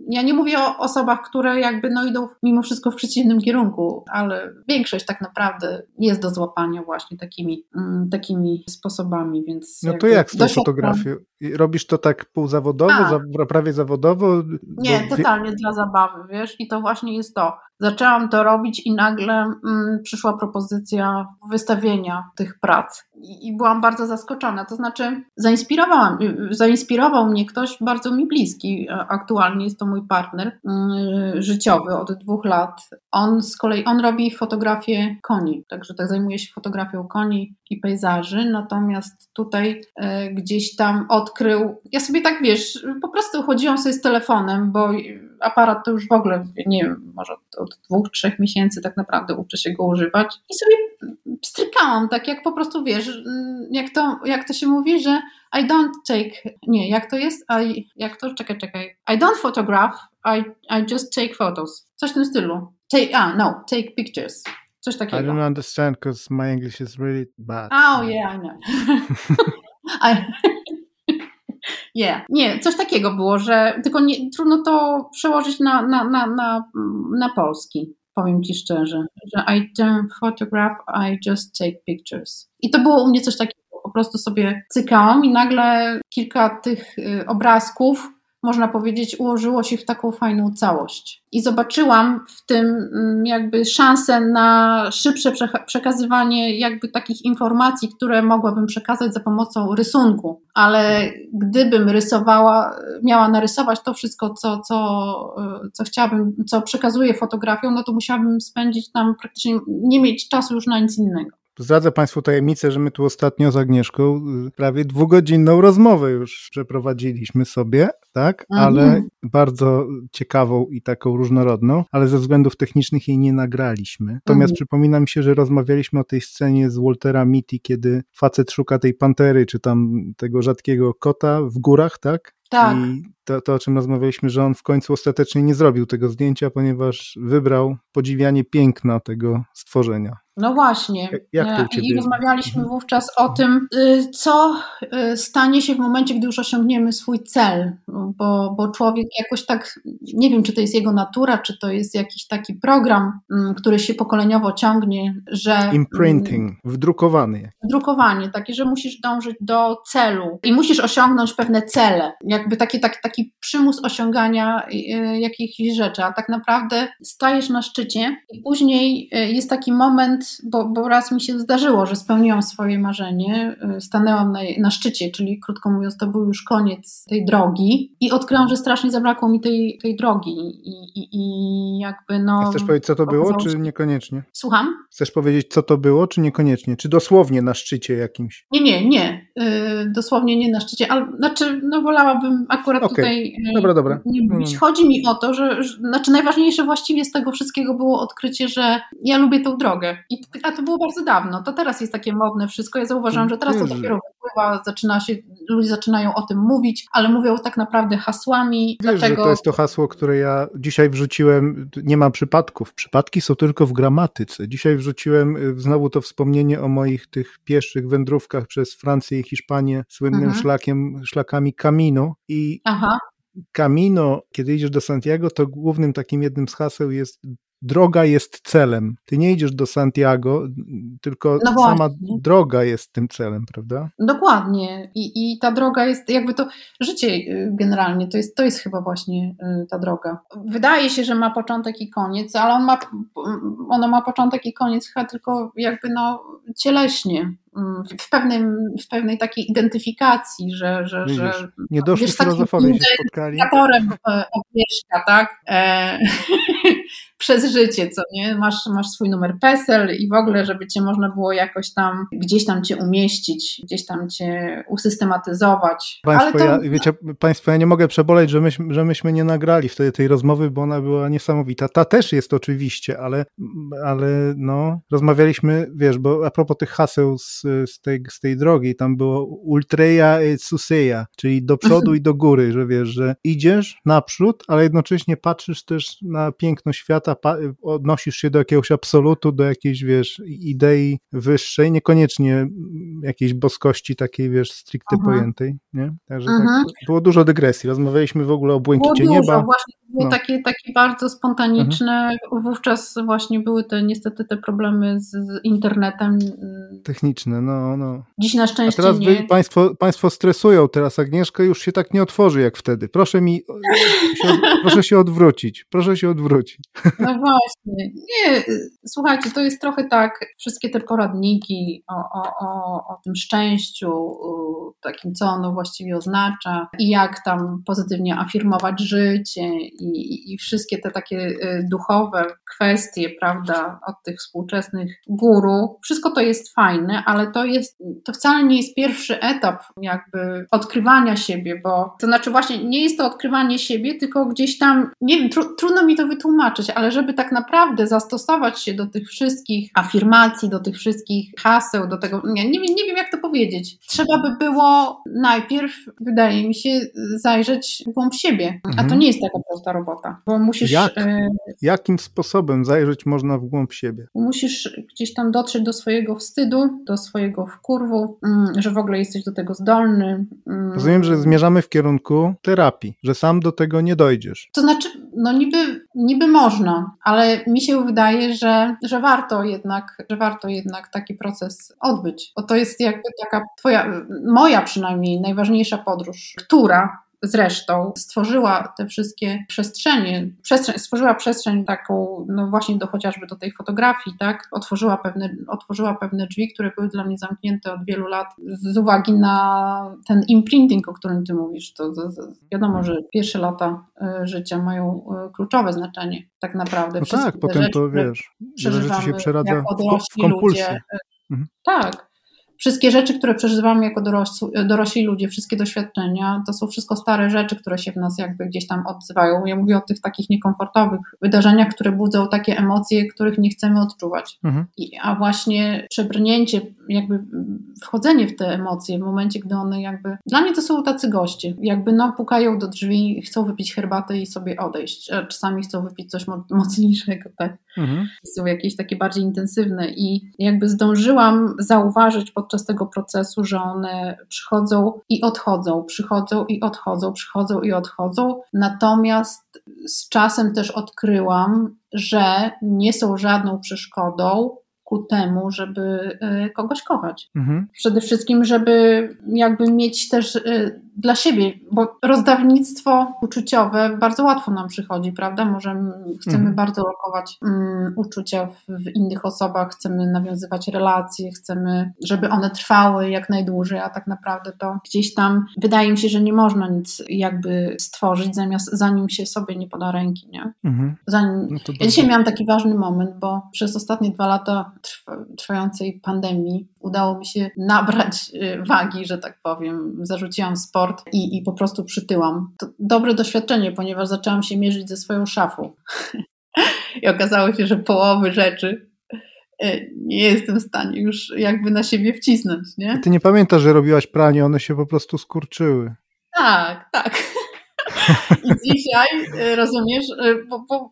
Ja nie mówię o osobach, które jakby no idą mimo wszystko w przeciwnym kierunku, ale większość tak naprawdę jest do złapania właśnie takimi, mm, takimi sposobami, więc... No to jak z tą fotografią? Robisz to tak półzawodowo, za, prawie zawodowo? Nie, totalnie dla zabawy, wiesz, i to właśnie jest to. Zaczęłam to robić i nagle mm, przyszła propozycja wystawienia tych prac. I, I, byłam bardzo zaskoczona. To znaczy, zainspirowałam, zainspirował mnie ktoś bardzo mi bliski. Aktualnie jest to mój partner mm, życiowy od dwóch lat. On z kolei on robi fotografię koni, także tak zajmuje się fotografią koni i pejzaży. Natomiast tutaj e, gdzieś tam odkrył. Ja sobie tak wiesz, po prostu chodziłam sobie z telefonem, bo aparat to już w ogóle, nie wiem, może od dwóch, trzech miesięcy tak naprawdę uczę się go używać i sobie strykałam, tak jak po prostu wiesz, jak to, jak to się mówi, że I don't take, nie, jak to jest? I, jak to? Czekaj, czekaj. I don't photograph, I, I just take photos. Coś w tym stylu. Take, ah, no, take pictures. Coś takiego. I don't understand because my English is really bad. Oh yeah, I know. I, Yeah. Nie, coś takiego było, że tylko nie, trudno to przełożyć na, na, na, na, na polski, powiem Ci szczerze, że I don't photograph, I just take pictures. I to było u mnie coś takiego, po prostu sobie cykałam i nagle kilka tych y, obrazków można powiedzieć, ułożyło się w taką fajną całość. I zobaczyłam w tym mm, jakby szansę na szybsze przekazywanie jakby takich informacji, które mogłabym przekazać za pomocą rysunku. Ale gdybym rysowała, miała narysować to wszystko, co, co, co chciałabym, co przekazuję fotografią, no to musiałabym spędzić tam praktycznie, nie mieć czasu już na nic innego. Zdradzę Państwu tajemnicę, że my tu ostatnio z Agnieszką y, prawie dwugodzinną rozmowę już przeprowadziliśmy sobie, tak? Mhm. Ale bardzo ciekawą i taką różnorodną, ale ze względów technicznych jej nie nagraliśmy. Natomiast mhm. przypomina mi się, że rozmawialiśmy o tej scenie z Waltera Mitty, kiedy facet szuka tej pantery, czy tam tego rzadkiego kota w górach, tak? Tak. I to, to, o czym rozmawialiśmy, że on w końcu ostatecznie nie zrobił tego zdjęcia, ponieważ wybrał podziwianie piękna tego stworzenia. No właśnie. Jak, jak I rozmawialiśmy mhm. wówczas o tym, y, co y, stanie się w momencie, gdy już osiągniemy swój cel, bo, bo człowiek jakoś tak, nie wiem, czy to jest jego natura, czy to jest jakiś taki program, mm, który się pokoleniowo ciągnie, że. Imprinting, wdrukowany. Wdrukowanie, takie, że musisz dążyć do celu i musisz osiągnąć pewne cele. Jakby taki, taki, taki przymus osiągania y, jakichś rzeczy, a tak naprawdę stajesz na szczycie i później jest taki moment, bo, bo raz mi się zdarzyło, że spełniłam swoje marzenie, y, stanęłam na, na szczycie, czyli krótko mówiąc, to był już koniec tej drogi i odkryłam, że strasznie zabrakło mi tej, tej drogi i, i, i jakby no... A chcesz powiedzieć, co to było, czy niekoniecznie? Słucham? Chcesz powiedzieć, co to było, czy niekoniecznie? Czy dosłownie na szczycie jakimś? Nie, nie, nie. Yy, dosłownie nie na szczycie, ale znaczy, no wolałabym akurat okay. tutaj yy, dobra, dobra. nie mówić. No, no. Chodzi mi o to, że, że, znaczy najważniejsze właściwie z tego wszystkiego było odkrycie, że ja lubię tą drogę i a to było bardzo dawno. To teraz jest takie modne wszystko. Ja zauważyłam, że teraz to dopiero wypływa, zaczyna się, ludzie zaczynają o tym mówić, ale mówią tak naprawdę hasłami. Wiesz, dlaczego... że to jest to hasło, które ja dzisiaj wrzuciłem. Nie ma przypadków. Przypadki są tylko w gramatyce. Dzisiaj wrzuciłem y, znowu to wspomnienie o moich tych pieszych wędrówkach przez Francję i Hiszpanię słynnym mhm. szlakiem, szlakami Camino i Aha. Camino, kiedy idziesz do Santiago, to głównym takim jednym z haseł jest droga jest celem. Ty nie idziesz do Santiago, tylko no sama droga jest tym celem, prawda? Dokładnie. I, I ta droga jest jakby to życie y, generalnie, to jest, to jest chyba właśnie y, ta droga. Wydaje się, że ma początek i koniec, ale on ma, ono ma początek i koniec chyba tylko jakby no cieleśnie. Mm, w, pewnym, w pewnej takiej identyfikacji, że, że, Widzisz, że nie doszli filozofowie się spotkali. Agnieszka, tak? E, przez życie, co nie? Masz, masz swój numer PESEL i w ogóle, żeby cię można było jakoś tam, gdzieś tam cię umieścić, gdzieś tam cię usystematyzować. Państwo, to... ja, wiecie, Państwo, ja nie mogę przeboleć, że, myśmy, że myśmy nie nagrali wtedy tej rozmowy, bo ona była niesamowita. Ta też jest oczywiście, ale, ale no, rozmawialiśmy, wiesz, bo a propos tych haseł z, z, tej, z tej drogi, tam było ultreja et suseja, czyli do przodu i do góry, że wiesz, że idziesz naprzód, ale jednocześnie patrzysz też na piękno świata, odnosisz się do jakiegoś absolutu, do jakiejś, wiesz, idei wyższej, niekoniecznie jakiejś boskości takiej, wiesz, stricte Aha. pojętej, nie? Także tak, mhm. było dużo dygresji, rozmawialiśmy w ogóle o błękicie było nieba. Dużo, właśnie było no. takie, takie bardzo spontaniczne, mhm. wówczas właśnie były te niestety te problemy z, z internetem. Techniczne, no, no. Dziś na szczęście A teraz nie. państwo, państwo stresują, teraz Agnieszka już się tak nie otworzy jak wtedy. Proszę mi, się, proszę się odwrócić, proszę się odwrócić. No właśnie. Nie, słuchajcie, to jest trochę tak, wszystkie te poradniki o, o, o, o tym szczęściu, takim co ono właściwie oznacza i jak tam pozytywnie afirmować życie i, i wszystkie te takie y, duchowe kwestie, prawda, od tych współczesnych guru, wszystko to jest fajne, ale to jest, to wcale nie jest pierwszy etap jakby odkrywania siebie, bo to znaczy właśnie nie jest to odkrywanie siebie, tylko gdzieś tam, nie wiem, tru, trudno mi to wytłumaczyć, ale żeby tak naprawdę zastosować się do tych wszystkich afirmacji, do tych wszystkich haseł, do tego, nie, nie, wiem, nie wiem jak to powiedzieć. Trzeba by było najpierw, wydaje mi się, zajrzeć w głąb siebie, mhm. a to mhm. nie jest taka prosta robota, bo musisz... Jak? E, jakim sposobem zajrzeć można w głąb siebie? Musisz gdzieś tam dotrzeć do swojego wstydu, do swojego wkurwu, mm, że w ogóle jesteś do tego zdolny. Mm. Rozumiem, że zmierzamy w kierunku terapii, że sam do tego nie dojdziesz. To znaczy, no niby, niby można, ale mi się wydaje, że, że warto jednak, że warto jednak taki proces odbyć, bo to jest jakby taka twoja, moja przynajmniej najważniejsza podróż, która zresztą stworzyła te wszystkie przestrzenie, przestrzeń, stworzyła przestrzeń taką, no właśnie do chociażby do tej fotografii, tak? Otworzyła pewne, otworzyła pewne drzwi, które były dla mnie zamknięte od wielu lat z uwagi na ten imprinting, o którym ty mówisz. To, to, to wiadomo, że pierwsze lata e, życia mają e, kluczowe znaczenie tak naprawdę. No tak, potem rzeczy, to wiesz, rzeczy się przeradza w, w kompulsję. Ludzie. Mhm. Tak, wszystkie rzeczy, które przeżywamy jako dorośli, dorośli ludzie, wszystkie doświadczenia, to są wszystko stare rzeczy, które się w nas jakby gdzieś tam odzywają. Ja mówię o tych takich niekomfortowych wydarzeniach, które budzą takie emocje, których nie chcemy odczuwać. Mhm. I, a właśnie przebrnięcie, jakby wchodzenie w te emocje w momencie, gdy one jakby, dla mnie to są tacy goście, jakby no pukają do drzwi, chcą wypić herbatę i sobie odejść. Czasami chcą wypić coś mocniejszego, tak? Mhm. Są jakieś takie bardziej intensywne i jakby zdążyłam zauważyć podczas tego procesu, że one przychodzą i odchodzą, przychodzą i odchodzą, przychodzą i odchodzą. Natomiast z czasem też odkryłam, że nie są żadną przeszkodą ku temu, żeby y, kogoś kochać. Mhm. Przede wszystkim, żeby jakby mieć też y, dla siebie, bo rozdawnictwo uczuciowe bardzo łatwo nam przychodzi, prawda? Możemy, chcemy mhm. bardzo lokować um, uczucia w, w, innych osobach, chcemy nawiązywać relacje, chcemy, żeby one trwały jak najdłużej, a tak naprawdę to gdzieś tam wydaje mi się, że nie można nic jakby stworzyć, zamiast, zanim się sobie nie poda ręki, nie? Mhm. Zanim, no ja dzisiaj miałam taki ważny moment, bo przez ostatnie dwa lata trwającej pandemii udało mi się nabrać y, wagi, że tak powiem. Zarzuciłam sport i, i po prostu przytyłam. To dobre doświadczenie, ponieważ zaczęłam się mierzyć ze swoją szafą. I okazało się, że połowy rzeczy y, nie jestem w stanie już jakby na siebie wcisnąć, nie? Ty nie pamiętasz, że robiłaś pranie, one się po prostu skurczyły. Tak, tak. I dzisiaj, y, rozumiesz, bo, bo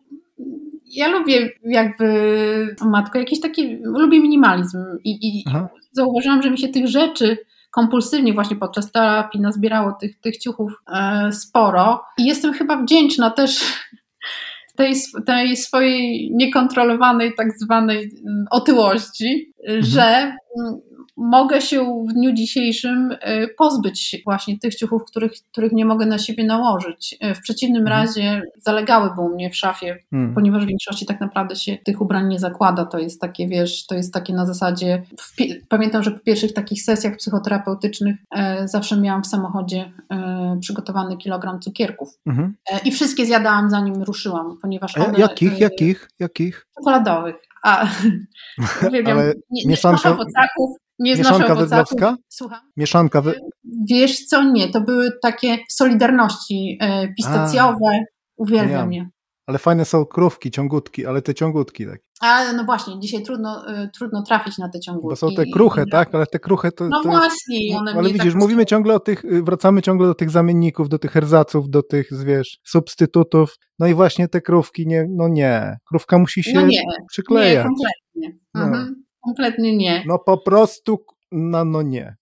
ja lubię jakby, matko, jakiś taki, lubię minimalizm i, i zauważyłam, że mi się tych rzeczy kompulsywnie właśnie podczas terapii nazbierało tych, tych ciuchów e, sporo i jestem chyba wdzięczna też tej, tej swojej niekontrolowanej tak zwanej mm, otyłości, mhm. że mm, mogę się w dniu dzisiejszym y, pozbyć właśnie tych ciuchów, których, których nie mogę na siebie nałożyć. Y, w przeciwnym mhm. razie zalegałyby u mnie w szafie, mhm. ponieważ w większości tak naprawdę się tych ubrań nie zakłada. To jest takie, wiesz, to jest takie na zasadzie. Pamiętam, że po pierwszych takich sesjach psychoterapeutycznych e, zawsze miałam w samochodzie e, przygotowany kilogram cukierków. Mhm. E, I wszystkie zjadałam zanim ruszyłam, ponieważ one. Jakich, jakich, jakich? Czekoladowych. A, uwielbiam, Ale nie, mieszanka... nie nie Mieszanka wędrowska? Słucham? Mieszanka wy... Wiesz co, nie, to były takie solidarności e, pistacjowe, A, uwielbiam je. Ale fajne są krówki, ciągutki, ale te ciągutki tak. A no właśnie, dzisiaj trudno, y, trudno trafić na te ciągutki. Bo są te kruche, tak? Ale te kruche to. No to właśnie, jest... one Ale widzisz, tak mówimy ciągle o tych, y, wracamy ciągle do tych zamienników, do tych herzaców, do tych, wiesz, substytutów. No i właśnie te krówki, nie, no nie. Krówka musi się no nie, przyklejać. Nie, kompletnie. No. Kompletnie nie. No po prostu no, no nie.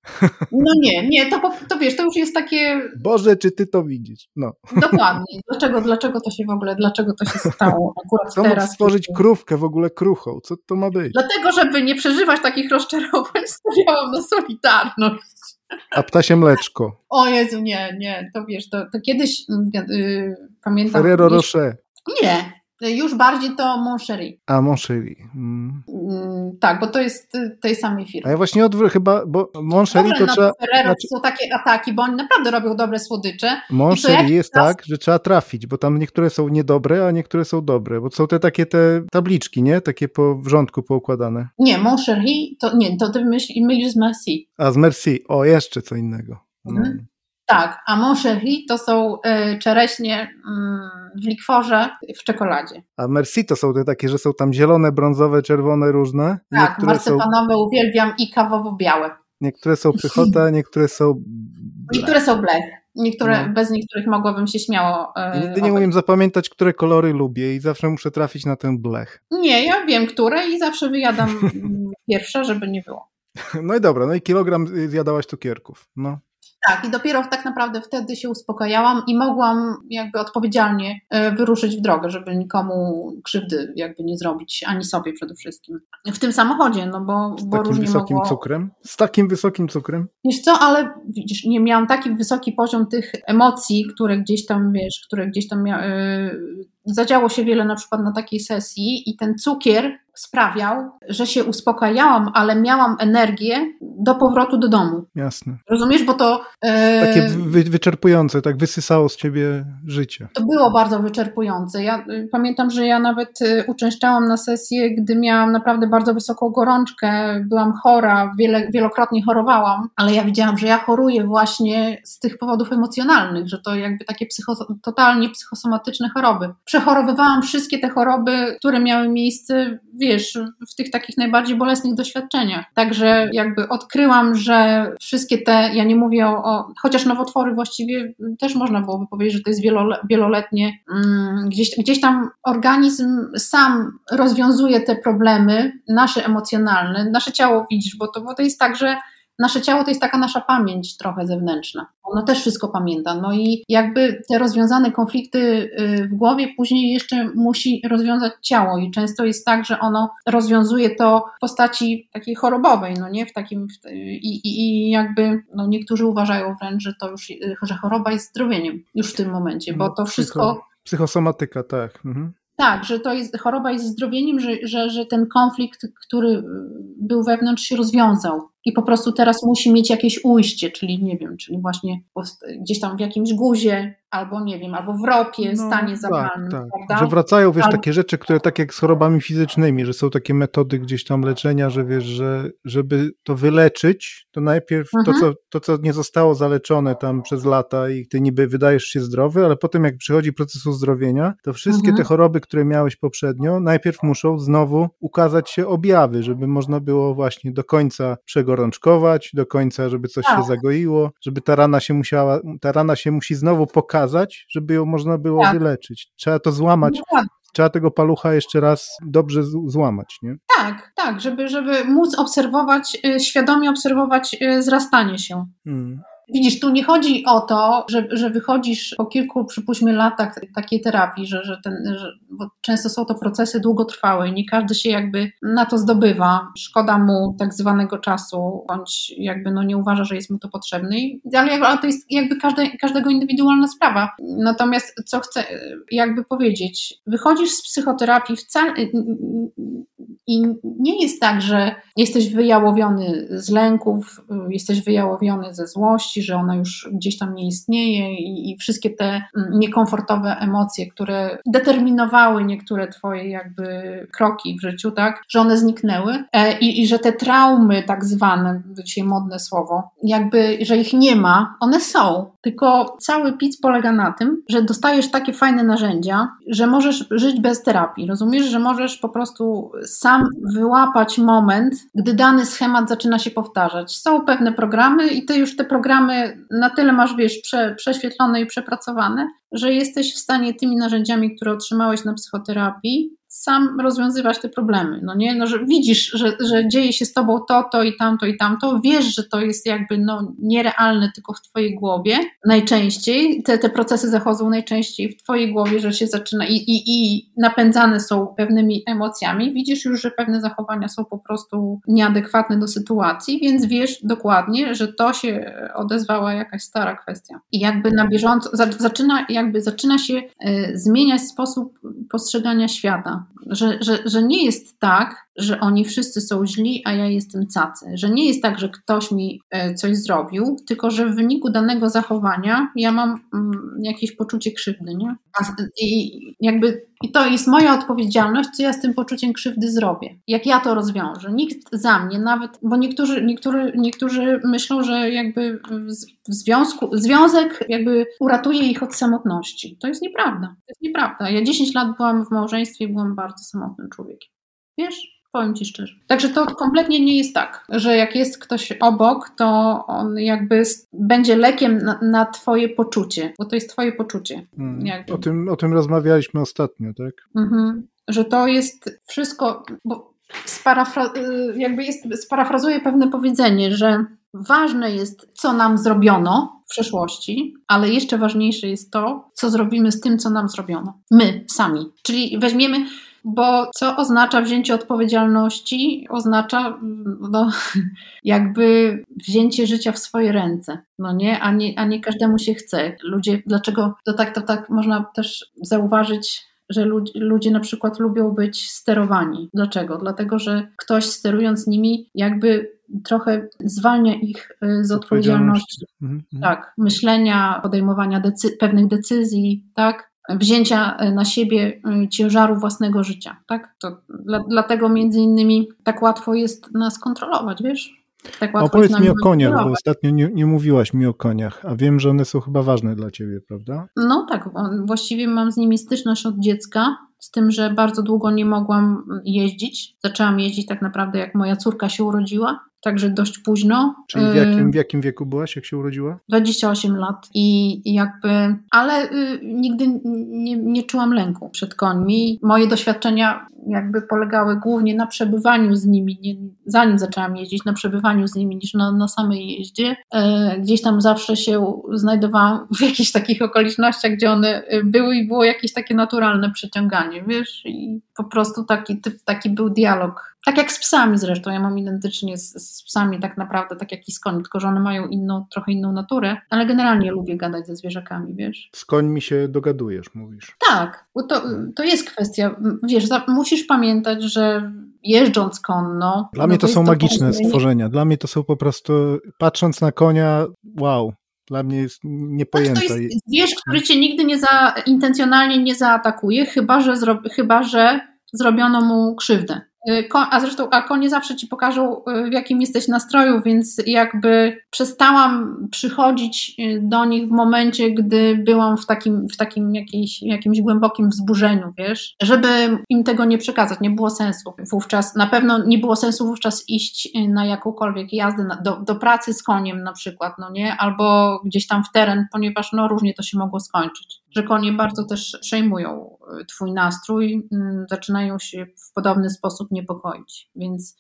No nie, nie, to, to wiesz, to już jest takie... Boże, czy ty to widzisz? No. Dokładnie. Dlaczego, dlaczego to się w ogóle, dlaczego to się stało akurat Co teraz? stworzyć krówkę w ogóle kruchą? Co to ma być? Dlatego, żeby nie przeżywać takich rozczarowań, stawiałam na solidarność. A ptasie mleczko. O Jezu, nie, nie, to wiesz, to, to kiedyś yy, pamiętam... Ferrero Rocher. Nie, już bardziej to Moncherie. A, Moncherie. Mm. Mm, tak, bo to jest y, tej samej firmy. A ja właśnie odwrócę chyba, bo Moncherie to trzeba... Znaczy... są takie ataki, bo oni naprawdę robią dobre słodycze. Moncherie jest czas... tak, że trzeba trafić, bo tam niektóre są niedobre, a niektóre są dobre, bo są te takie te tabliczki, nie? Takie po wrzątku poukładane. Nie, Moncherie to nie, to ty mylisz z Merci. A, z Merci. O, jeszcze co innego. No. Mhm. Tak, a Moncherie to są y, czereśnie y, w likworze w czekoladzie. A Merci to są te takie, że są tam zielone, brązowe, czerwone, różne. Tak, marcepanowe są... uwielbiam i kawowo-białe. Niektóre są pychota, niektóre są... Blech. Niektóre są blech. Niektóre, no. Bez niektórych mogłabym się śmiało. Yy, nigdy nie umiem zapamiętać, które kolory lubię i zawsze muszę trafić na ten blech. Nie, ja wiem, które i zawsze wyjadam pierwsza, żeby nie było. No i dobra, no i kilogram zjadałaś cukierków. No. Tak, i dopiero tak naprawdę wtedy się uspokajałam i mogłam jakby odpowiedzialnie e, wyruszyć w drogę, żeby nikomu krzywdy jakby nie zrobić, ani sobie przede wszystkim. W tym samochodzie, no bo, Z bo takim wysokim mogło... cukrem? Z takim wysokim cukrem? Wiesz co, ale widzisz, nie miałam taki wysoki poziom tych emocji, które gdzieś tam, wiesz, które gdzieś tam mia... Zadziało się wiele na przykład na takiej sesji i ten cukier sprawiał, że się uspokajałam, ale miałam energię do powrotu do domu. Jasne. Rozumiesz, bo to... E... Takie wy, wyczerpujące, tak wysysało z ciebie życie. To było bardzo wyczerpujące. Ja y, pamiętam, że ja nawet y, uczęszczałam na sesję, gdy miałam naprawdę bardzo wysoką gorączkę, byłam chora, wiele, wielokrotnie chorowałam, ale ja widziałam, że ja choruję właśnie z tych powodów emocjonalnych, że to jakby takie psycho, totalnie psychosomatyczne choroby. Przechorowywałam wszystkie te choroby, które miały miejsce, wiesz, w tych takich najbardziej bolesnych doświadczeniach. Także jakby odkryłam, że wszystkie te, ja nie mówię o, chociaż nowotwory właściwie też można byłoby powiedzieć, że to jest wieloletnie, mm, gdzieś, gdzieś tam organizm sam rozwiązuje te problemy, nasze emocjonalne, nasze ciało widzisz, bo to, bo to jest tak, że nasze ciało to jest taka nasza pamięć trochę zewnętrzna. Ono też wszystko pamięta. No i jakby te rozwiązane konflikty y, w głowie później jeszcze musi rozwiązać ciało i często jest tak, że ono rozwiązuje to w postaci takiej chorobowej, no nie? W takim, w, i, i, jakby no niektórzy uważają wręcz, że to już, że choroba jest zdrowieniem już w tym momencie, bo no, to wszystko... Psychosomatyka, tak. Mhm. Tak, że to jest, choroba jest zdrowieniem, że, że, że ten konflikt, który był wewnątrz, się rozwiązał. I po prostu teraz musi mieć jakieś ujście, czyli nie wiem, czyli właśnie gdzieś tam w jakimś guzie, albo nie wiem, albo w ropie, no, stanie tak, zapalnym. Tak, tak. Że wracają, wiesz, takie rzeczy, które tak jak z chorobami fizycznymi, że są takie metody gdzieś tam leczenia, że wiesz, że żeby to wyleczyć, to najpierw mhm. to, co, to, co nie zostało zaleczone tam przez lata i ty niby wydajesz się zdrowy, ale potem jak przychodzi proces uzdrowienia, to wszystkie mhm. te choroby, które miałeś poprzednio, najpierw muszą znowu ukazać się objawy, żeby można było właśnie do końca przegorączkować, do końca, żeby coś tak. się zagoiło, żeby ta rana się musiała, ta rana się musi znowu pokazać, żeby ją można było tak. wyleczyć. Trzeba to złamać. No. Trzeba tego palucha jeszcze raz dobrze złamać, nie? Tak, tak, żeby, żeby móc obserwować, y, świadomie obserwować y, zrastanie się. Hmm. Widzisz, tu nie chodzi o to, że, że wychodzisz po kilku, przypuśćmy, latach takiej terapii, że, że, ten, że bo często są to procesy długotrwałe i nie każdy się jakby na to zdobywa. Szkoda mu tak zwanego czasu, bądź jakby no nie uważa, że jest mu to potrzebny, ale, ale to jest jakby każde, każdego indywidualna sprawa. Natomiast co chcę jakby powiedzieć, wychodzisz z psychoterapii wcale i nie jest tak, że jesteś wyjałowiony z lęków, jesteś wyjałowiony ze złości, że ona już gdzieś tam nie istnieje i, i wszystkie te mm, niekomfortowe emocje, które determinowały niektóre twoje jakby kroki w życiu, tak, że one zniknęły. E, i, i że te traumy tak zwane, dzisiaj modne słowo, jakby, że ich nie ma, one są, tylko cały pic polega na tym, że dostajesz takie fajne narzędzia, że możesz żyć bez terapii, rozumiesz, że możesz po prostu sam wyłapać moment, gdy dany schemat zaczyna się powtarzać. Są pewne programy i ty już te programy na tyle masz, wiesz, prze, prześwietlone i przepracowane, że jesteś w stanie tymi narzędziami, które otrzymałeś na psychoterapii, sam rozwiązywać te problemy. No nie, no, że widzisz, że, że dzieje się z tobą to, to i tamto i tamto, wiesz, że to jest jakby no, nierealne tylko w twojej głowie najczęściej. Te, te procesy zachodzą najczęściej w twojej głowie, że się zaczyna i, i, i napędzane są pewnymi emocjami. Widzisz już, że pewne zachowania są po prostu nieadekwatne do sytuacji, więc wiesz dokładnie, że to się odezwała jakaś stara kwestia. I jakby na bieżąco zaczyna, jakby zaczyna się y, zmieniać sposób postrzegania świata że, że, że nie jest tak, że oni wszyscy są źli, a ja jestem cacy. Że nie jest tak, że ktoś mi e, coś zrobił, tylko że w wyniku danego zachowania ja mam mm, jakieś poczucie krzywdy, nie? I jakby i to jest moja odpowiedzialność, co ja z tym poczuciem krzywdy zrobię. Jak ja to rozwiążę. Nikt za mnie, nawet, bo niektórzy, niektórzy, niektórzy myślą, że jakby w związku, związek jakby uratuje ich od samotności. To jest nieprawda. To jest nieprawda. Ja 10 lat byłam w małżeństwie i byłam bardzo samotnym człowiekiem. Wiesz? Powiem Ci szczerze. Także to kompletnie nie jest tak, że jak jest ktoś obok, to on jakby będzie lekiem na, na Twoje poczucie, bo to jest Twoje poczucie. Hmm. O, tym, o tym rozmawialiśmy ostatnio, tak? Mhm. Że to jest wszystko, bo sparafra jakby jest, sparafrazuję pewne powiedzenie, że ważne jest, co nam zrobiono w przeszłości, ale jeszcze ważniejsze jest to, co zrobimy z tym, co nam zrobiono. My sami. Czyli weźmiemy bo co oznacza wzięcie odpowiedzialności? Oznacza no, jakby wzięcie życia w swoje ręce, no nie? A, nie? a nie każdemu się chce. Ludzie, dlaczego to tak, to tak można też zauważyć że ludzie, ludzie na przykład lubią być sterowani. Dlaczego? Dlatego, że ktoś sterując nimi jakby trochę zwalnia ich y, z odpowiedzialności. Mhm, mhm. Tak, myślenia, podejmowania decy pewnych decyzji, tak? Wzięcia y, na siebie y, ciężaru własnego życia. Tak? To dla, dlatego między innymi tak łatwo jest nas kontrolować, wiesz? Tak Opowiedz mi o koniach, bo ostatnio nie, nie, mówiłaś mi o koniach, a wiem, że one są chyba ważne dla ciebie, prawda? No tak, właściwie mam z nimi styczność od dziecka, z tym, że bardzo długo nie mogłam jeździć. Zaczęłam jeździć tak naprawdę jak moja córka się urodziła także dość późno. Czyli w jakim, w jakim wieku byłaś, jak się urodziła? 28 lat i jakby, ale y, nigdy nie, nie czułam lęku przed końmi. Moje doświadczenia jakby polegały głównie na przebywaniu z nimi, nie, zanim zaczęłam jeździć, na przebywaniu z nimi niż na, na samej jeździe. E, gdzieś tam zawsze się znajdowałam w jakichś takich okolicznościach, gdzie one y, były i było jakieś takie naturalne przyciąganie, wiesz, i po prostu taki, taki był dialog tak jak z psami zresztą, ja mam identycznie z, z, psami tak naprawdę, tak jak i z końmi, tylko że one mają inną, trochę inną naturę, ale generalnie lubię gadać ze zwierzakami, wiesz. Z końmi się dogadujesz, mówisz. Tak, bo to, to jest kwestia, wiesz, musisz pamiętać, że jeżdżąc konno... Dla no mnie to, to są magiczne to... stworzenia, dla mnie to są po prostu, patrząc na konia, wow, dla mnie jest niepojęte. Znaczy to jest zwierz, który cię nigdy nie za, intencjonalnie nie zaatakuje, chyba że, zro, chyba, że zrobiono mu krzywdę. Y, a zresztą, a konie zawsze ci pokażą, y, w jakim jesteś nastroju, więc jakby przestałam przychodzić y, do nich w momencie, gdy byłam w takim, w takim jakimś głębokim wzburzeniu, wiesz, żeby im tego nie przekazać, nie było sensu wówczas, na pewno nie było sensu wówczas iść na jakąkolwiek jazdę, na, do, do pracy z koniem na przykład, no nie, albo gdzieś tam w teren, ponieważ no różnie to się mogło skończyć że konie bardzo też przejmują y, Twój nastrój, mm, zaczynają się w podobny sposób niepokoić, więc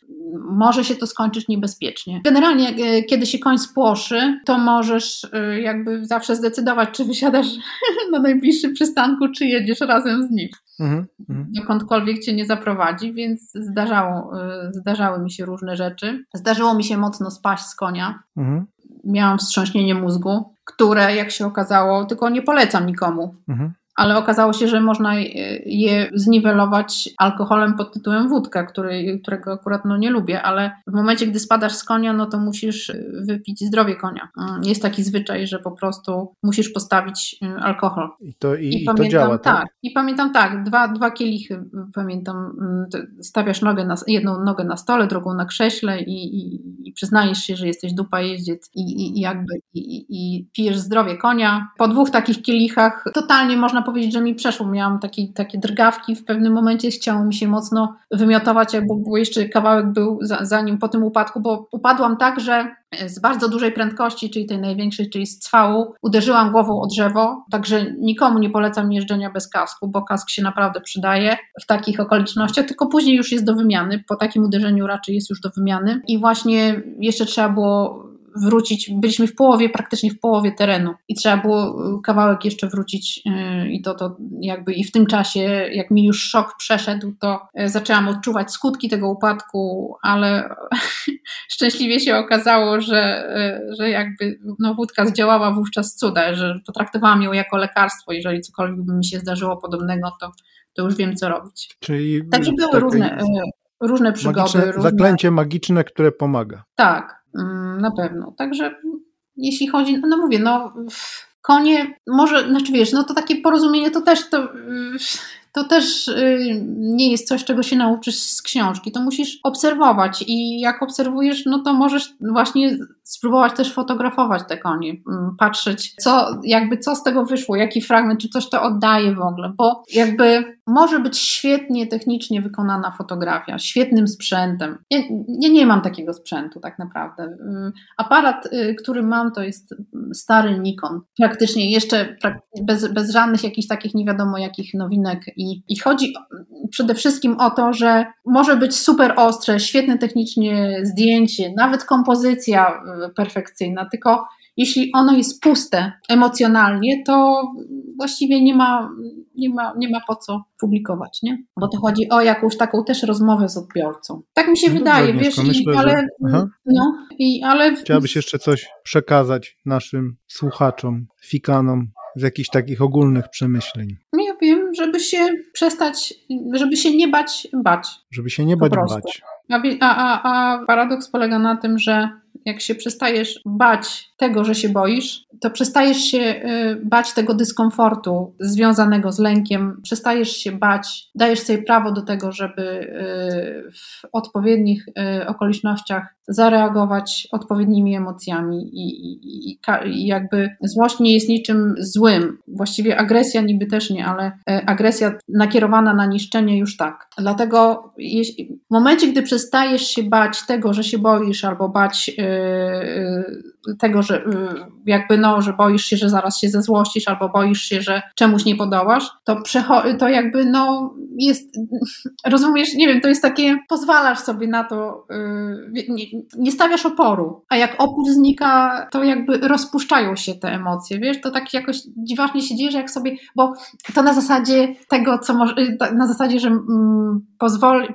może się to skończyć niebezpiecznie. Generalnie, y, kiedy się koń spłoszy, to możesz y, jakby zawsze zdecydować, czy wysiadasz na najbliższym przystanku, czy jedziesz razem z nim. Mhm, mhm. dokądkolwiek cię nie zaprowadzi, więc zdarzało, zdarzały mi się różne rzeczy. Zdarzyło mi się mocno spaść z konia. Mhm. Miałam wstrząśnienie mózgu które, jak się okazało, tylko nie polecam nikomu. Mhm ale okazało się, że można je zniwelować alkoholem pod tytułem wódka, który, którego akurat no nie lubię, ale w momencie, gdy spadasz z konia, no to musisz wypić zdrowie konia. Mm, jest taki zwyczaj, że po prostu musisz postawić y, alkohol. I to, i, I, i pamiętam, to działa, tak? tak? I pamiętam tak, dwa, dwa kielichy, pamiętam, mm, stawiasz nogę na, jedną nogę na stole, drugą na krześle i, i, i przyznajesz się, że jesteś dupa jeździec i, i jakby i, i pijesz zdrowie konia. Po dwóch takich kielichach totalnie można powiedzieć, że mi przeszło. Miałam taki, takie drgawki, w pewnym momencie chciało mi się mocno wymiotować, bo, bo jeszcze kawałek był zanim po tym upadku, bo upadłam tak, że z bardzo dużej prędkości, czyli tej największej, czyli z cwału, uderzyłam głową o drzewo, także nikomu nie polecam jeżdżenia bez kasku, bo kask się naprawdę przydaje w takich okolicznościach, tylko później już jest do wymiany, po takim uderzeniu raczej jest już do wymiany i właśnie jeszcze trzeba było wrócić, byliśmy w połowie, praktycznie w połowie terenu i trzeba było y, kawałek jeszcze wrócić y, i to, to jakby i w tym czasie, jak mi już szok przeszedł, to y, zaczęłam odczuwać skutki tego upadku, ale szczęśliwie się okazało, że, że jakby no, wódka zdziałała wówczas cuda, że potraktowałam ją jako lekarstwo, jeżeli cokolwiek by mi się zdarzyło podobnego, to, to już wiem, co robić. Czyli Także były różne, różne przygody. Magiczne, różne... Zaklęcie magiczne, które pomaga. Tak, na pewno. Także jeśli chodzi, no mówię, no konie, może, znaczy wiesz, no to takie porozumienie to też to, to też y, nie jest coś, czego się nauczysz z książki. To musisz obserwować i jak obserwujesz, no to możesz właśnie spróbować też fotografować te konie, mm, patrzeć, co, jakby co z tego wyszło, jaki fragment, czy coś to oddaje w ogóle, bo jakby może być świetnie technicznie wykonana fotografia, świetnym sprzętem. Ja, ja nie mam takiego sprzętu tak naprawdę. Mm, aparat, y, który mam, to jest stary Nikon. Praktycznie jeszcze bez, bez żadnych jakichś takich nie wiadomo jakich nowinek i, i chodzi przede wszystkim o to, że może być super ostre, świetne technicznie zdjęcie, nawet kompozycja y, perfekcyjna, tylko jeśli ono jest puste emocjonalnie, to właściwie nie ma, nie ma, nie ma po co publikować, nie? Bo to chodzi o jakąś taką też rozmowę z odbiorcą. Tak mi się no wydaje, wiesz, myślę, i, ale, że... no, i, ale... Chciałabyś jeszcze coś przekazać naszym słuchaczom, fikanom z jakichś takich ogólnych przemyśleń? Nie, powiem, żeby się przestać, żeby się nie bać bać. Żeby się nie bać bać. A, a, a paradoks polega na tym, że jak się przestajesz bać tego, że się boisz, to przestajesz się y, bać tego dyskomfortu związanego z lękiem, przestajesz się bać, dajesz sobie prawo do tego, żeby y, w odpowiednich y, okolicznościach zareagować odpowiednimi emocjami i, i, i, jakby złość nie jest niczym złym. Właściwie agresja niby też nie, ale agresja nakierowana na niszczenie już tak. Dlatego w momencie, gdy przestajesz się bać tego, że się boisz albo bać czy tego, że jakby no, że boisz się, że zaraz się zezłościsz albo boisz się, że czemuś nie podołasz, to, to jakby no jest, rozumiesz, nie wiem, to jest takie, pozwalasz sobie na to, yy, nie, nie, stawiasz oporu, a jak opór znika, to jakby rozpuszczają się te emocje, wiesz, to tak jakoś dziwacznie się dzieje, że jak sobie, bo to na zasadzie tego, co może, y, na zasadzie, że mm, pozwoli,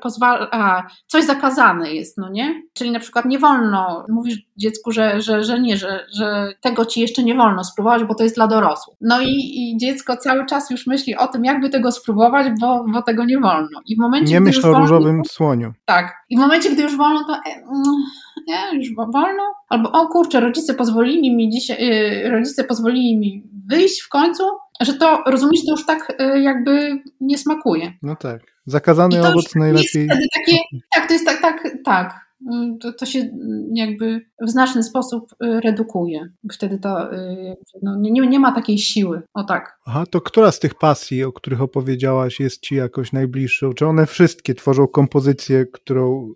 a, coś zakazane jest, no nie? Czyli na przykład nie wolno, mówisz dziecku, że, że, że nie, że, że tego ci jeszcze nie wolno spróbować, bo to jest dla dorosłych. No i, i dziecko cały czas już myśli o tym, jakby tego spróbować, bo, bo tego nie wolno. I w momencie, nie myśl o różowym słoniu. Tak. I w momencie, gdy już wolno, to e, mm, nie, już wolno. Albo o kurczę, rodzice pozwolili mi dzisiaj, yy, rodzice pozwolili mi wyjść w końcu, że to, rozumiesz, to już tak yy, jakby nie smakuje. No tak. Zakazany owoc najlepiej. Takie, tak, to jest tak, tak, tak. Mm, to, to się mm, jakby w znaczny sposób y, redukuje. Wtedy to y, no, nie, nie ma takiej siły. O tak. Aha, to która z tych pasji, o których opowiedziałaś, jest ci jakoś najbliższą? Czy one wszystkie tworzą kompozycję, którą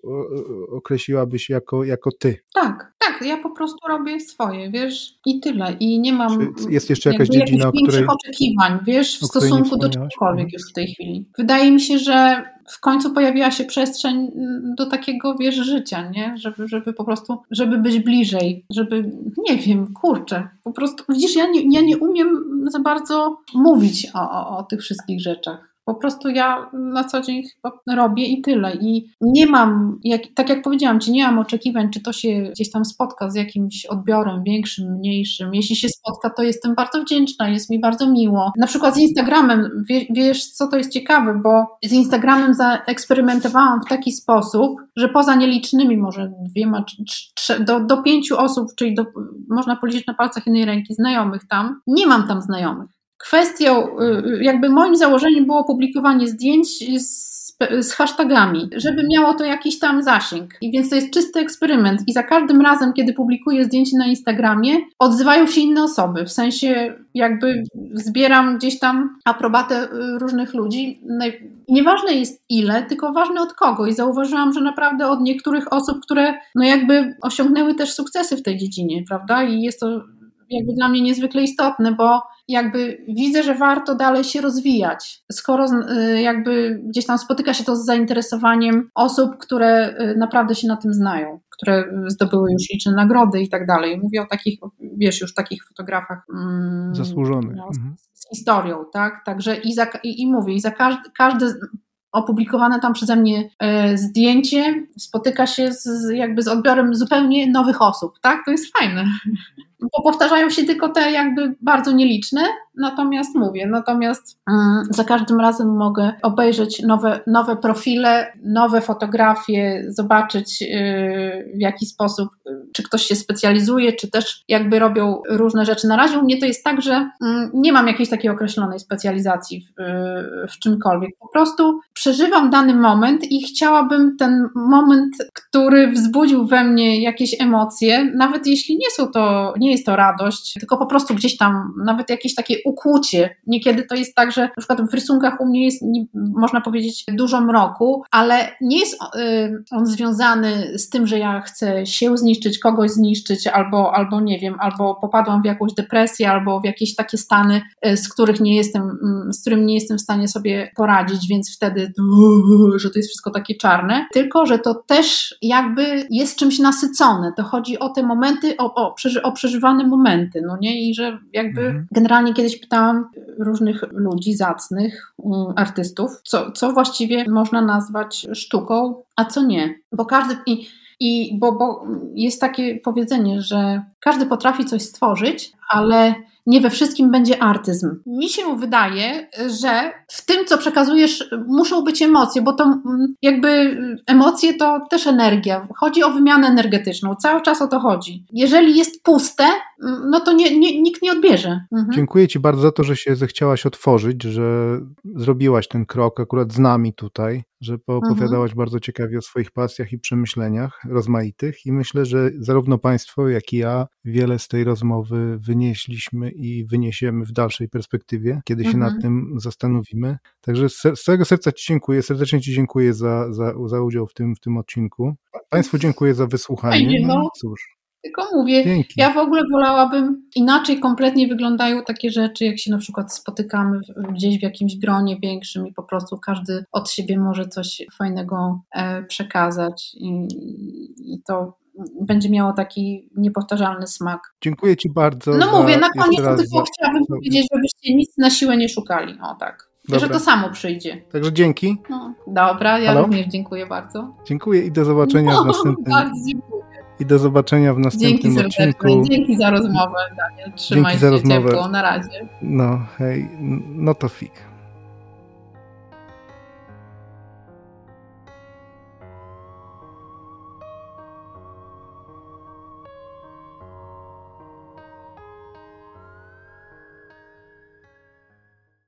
określiłabyś jako, jako ty? Tak, tak. Ja po prostu robię swoje, wiesz, i tyle. I nie mam. Czy jest jeszcze jakaś dziedzina, o której. oczekiwań, wiesz, w stosunku do czegokolwiek już w tej chwili. Wydaje mi się, że w końcu pojawiła się przestrzeń mm, do takiego, wiesz, życia, nie? Żeby, żeby po prostu, żeby być bliżej, żeby, nie wiem, kurczę, po prostu, widzisz, ja nie, ja nie umiem za bardzo mówić o, o, o tych wszystkich rzeczach. Po prostu ja na co dzień chyba robię i tyle. I nie mam, jak, tak jak powiedziałam Ci, nie mam oczekiwań, czy to się gdzieś tam spotka z jakimś odbiorem większym, mniejszym. Jeśli się spotka, to jestem bardzo wdzięczna, jest mi bardzo miło. Na przykład z Instagramem, wie, wiesz co to jest ciekawe, bo z Instagramem zaeksperymentowałam w taki sposób, że poza nielicznymi, może dwiema, trz, do, do pięciu osób, czyli do, można policzyć na palcach jednej ręki, znajomych tam, nie mam tam znajomych. Kwestią, y, jakby moim założeniem było publikowanie zdjęć z, z hashtagami, żeby miało to jakiś tam zasięg. I więc to jest czysty eksperyment. I za każdym razem, kiedy publikuję zdjęcie na Instagramie, odzywają się inne osoby. W sensie, jakby zbieram gdzieś tam aprobatę y, różnych ludzi. Nieważne jest ile, tylko ważne od kogo. I zauważyłam, że naprawdę od niektórych osób, które no jakby osiągnęły też sukcesy w tej dziedzinie, prawda? I jest to jakby dla mnie niezwykle istotne, bo jakby widzę, że warto dalej się rozwijać. Skoro y, jakby gdzieś tam spotyka się to z zainteresowaniem osób, które y, naprawdę się na tym znają, które zdobyły już liczne nagrody i tak dalej. Mówię o takich, wiesz, już takich fotografach mm, zasłużonych. No, z, mhm. z, historią, tak? Także i, za, i, i mówię, i za każdy, każdy opublikowane tam przeze mnie e, zdjęcie spotyka się z, jakby z odbiorem zupełnie nowych osób, tak? To jest fajne bo powtarzają się tylko te jakby bardzo nieliczne, natomiast mówię, natomiast mm, za każdym razem mogę obejrzeć nowe, nowe profile, nowe fotografie, zobaczyć yy, w jaki sposób, yy, czy ktoś się specjalizuje, czy też jakby robią różne rzeczy. Na razie u mnie to jest tak, że yy, nie mam jakiejś takiej określonej specjalizacji w, yy, w czymkolwiek. Po prostu przeżywam dany moment i chciałabym ten moment, który wzbudził we mnie jakieś emocje, nawet jeśli nie są to, nie jest to radość, tylko po prostu gdzieś tam nawet jakieś takie ukłucie. Niekiedy to jest tak, że na przykład w rysunkach u mnie jest, można powiedzieć, dużo mroku, ale nie jest y, on związany z tym, że ja chcę się zniszczyć, kogoś zniszczyć, albo, albo nie wiem, albo popadłam w jakąś depresję, albo w jakieś takie stany, y, z których nie jestem, mm, z którym nie jestem w stanie sobie poradzić, więc wtedy, że to jest wszystko takie czarne, tylko że to też jakby jest czymś nasycone. To chodzi o te momenty, o, o, o przeżywane momenty, no nie? I że jakby mhm. generalnie kiedyś pytałam różnych ludzi zacnych, um, artystów, co, co właściwie można nazwać sztuką, a co nie. Bo każdy. I, i bo, bo jest takie powiedzenie, że każdy potrafi coś stworzyć, ale nie we wszystkim będzie artyzm. Mi się wydaje, że w tym, co przekazujesz, muszą być emocje, bo to mm, jakby emocje to też energia. Chodzi o wymianę energetyczną. Cały czas o to chodzi. Jeżeli jest puste, mm, no to nie, nie, nikt nie odbierze. Mhm. Dziękuję Ci bardzo za to, że się zechciałaś otworzyć, że zrobiłaś ten krok akurat z nami tutaj, że poopowiadałaś mhm. bardzo ciekawie o swoich pasjach i przemyśleniach rozmaitych i myślę, że zarówno Państwo, jak i ja wiele z tej rozmowy wynieśliśmy i wyniesiemy w dalszej perspektywie, kiedy się mhm. nad tym zastanowimy. Także z całego serca Ci dziękuję, serdecznie Ci dziękuję za, za, za udział w tym, w tym odcinku. Państwu dziękuję za wysłuchanie. No. no cóż. Tylko mówię, Dzięki. ja w ogóle wolałabym, inaczej kompletnie wyglądają takie rzeczy, jak się na przykład spotykamy gdzieś w jakimś gronie większym i po prostu każdy od siebie może coś fajnego e, przekazać i, i to będzie miało taki niepowtarzalny smak. Dziękuję Ci bardzo. No mówię, na koniec tylko chciałabym powiedzieć, żebyście nic na siłę nie szukali. O tak. Dobra. Że to samo przyjdzie. Także dzięki. No, dobra, ja Halo? również dziękuję bardzo. Dziękuję i do zobaczenia no, w następnym. Bardzo dziękuję. I do zobaczenia w następnym Dzięki odcinku. Dzięki za rozmowę, Daniel. Trzymaj Dzięki za rozmowę. Ciepło. Na razie. No hej, no to fik.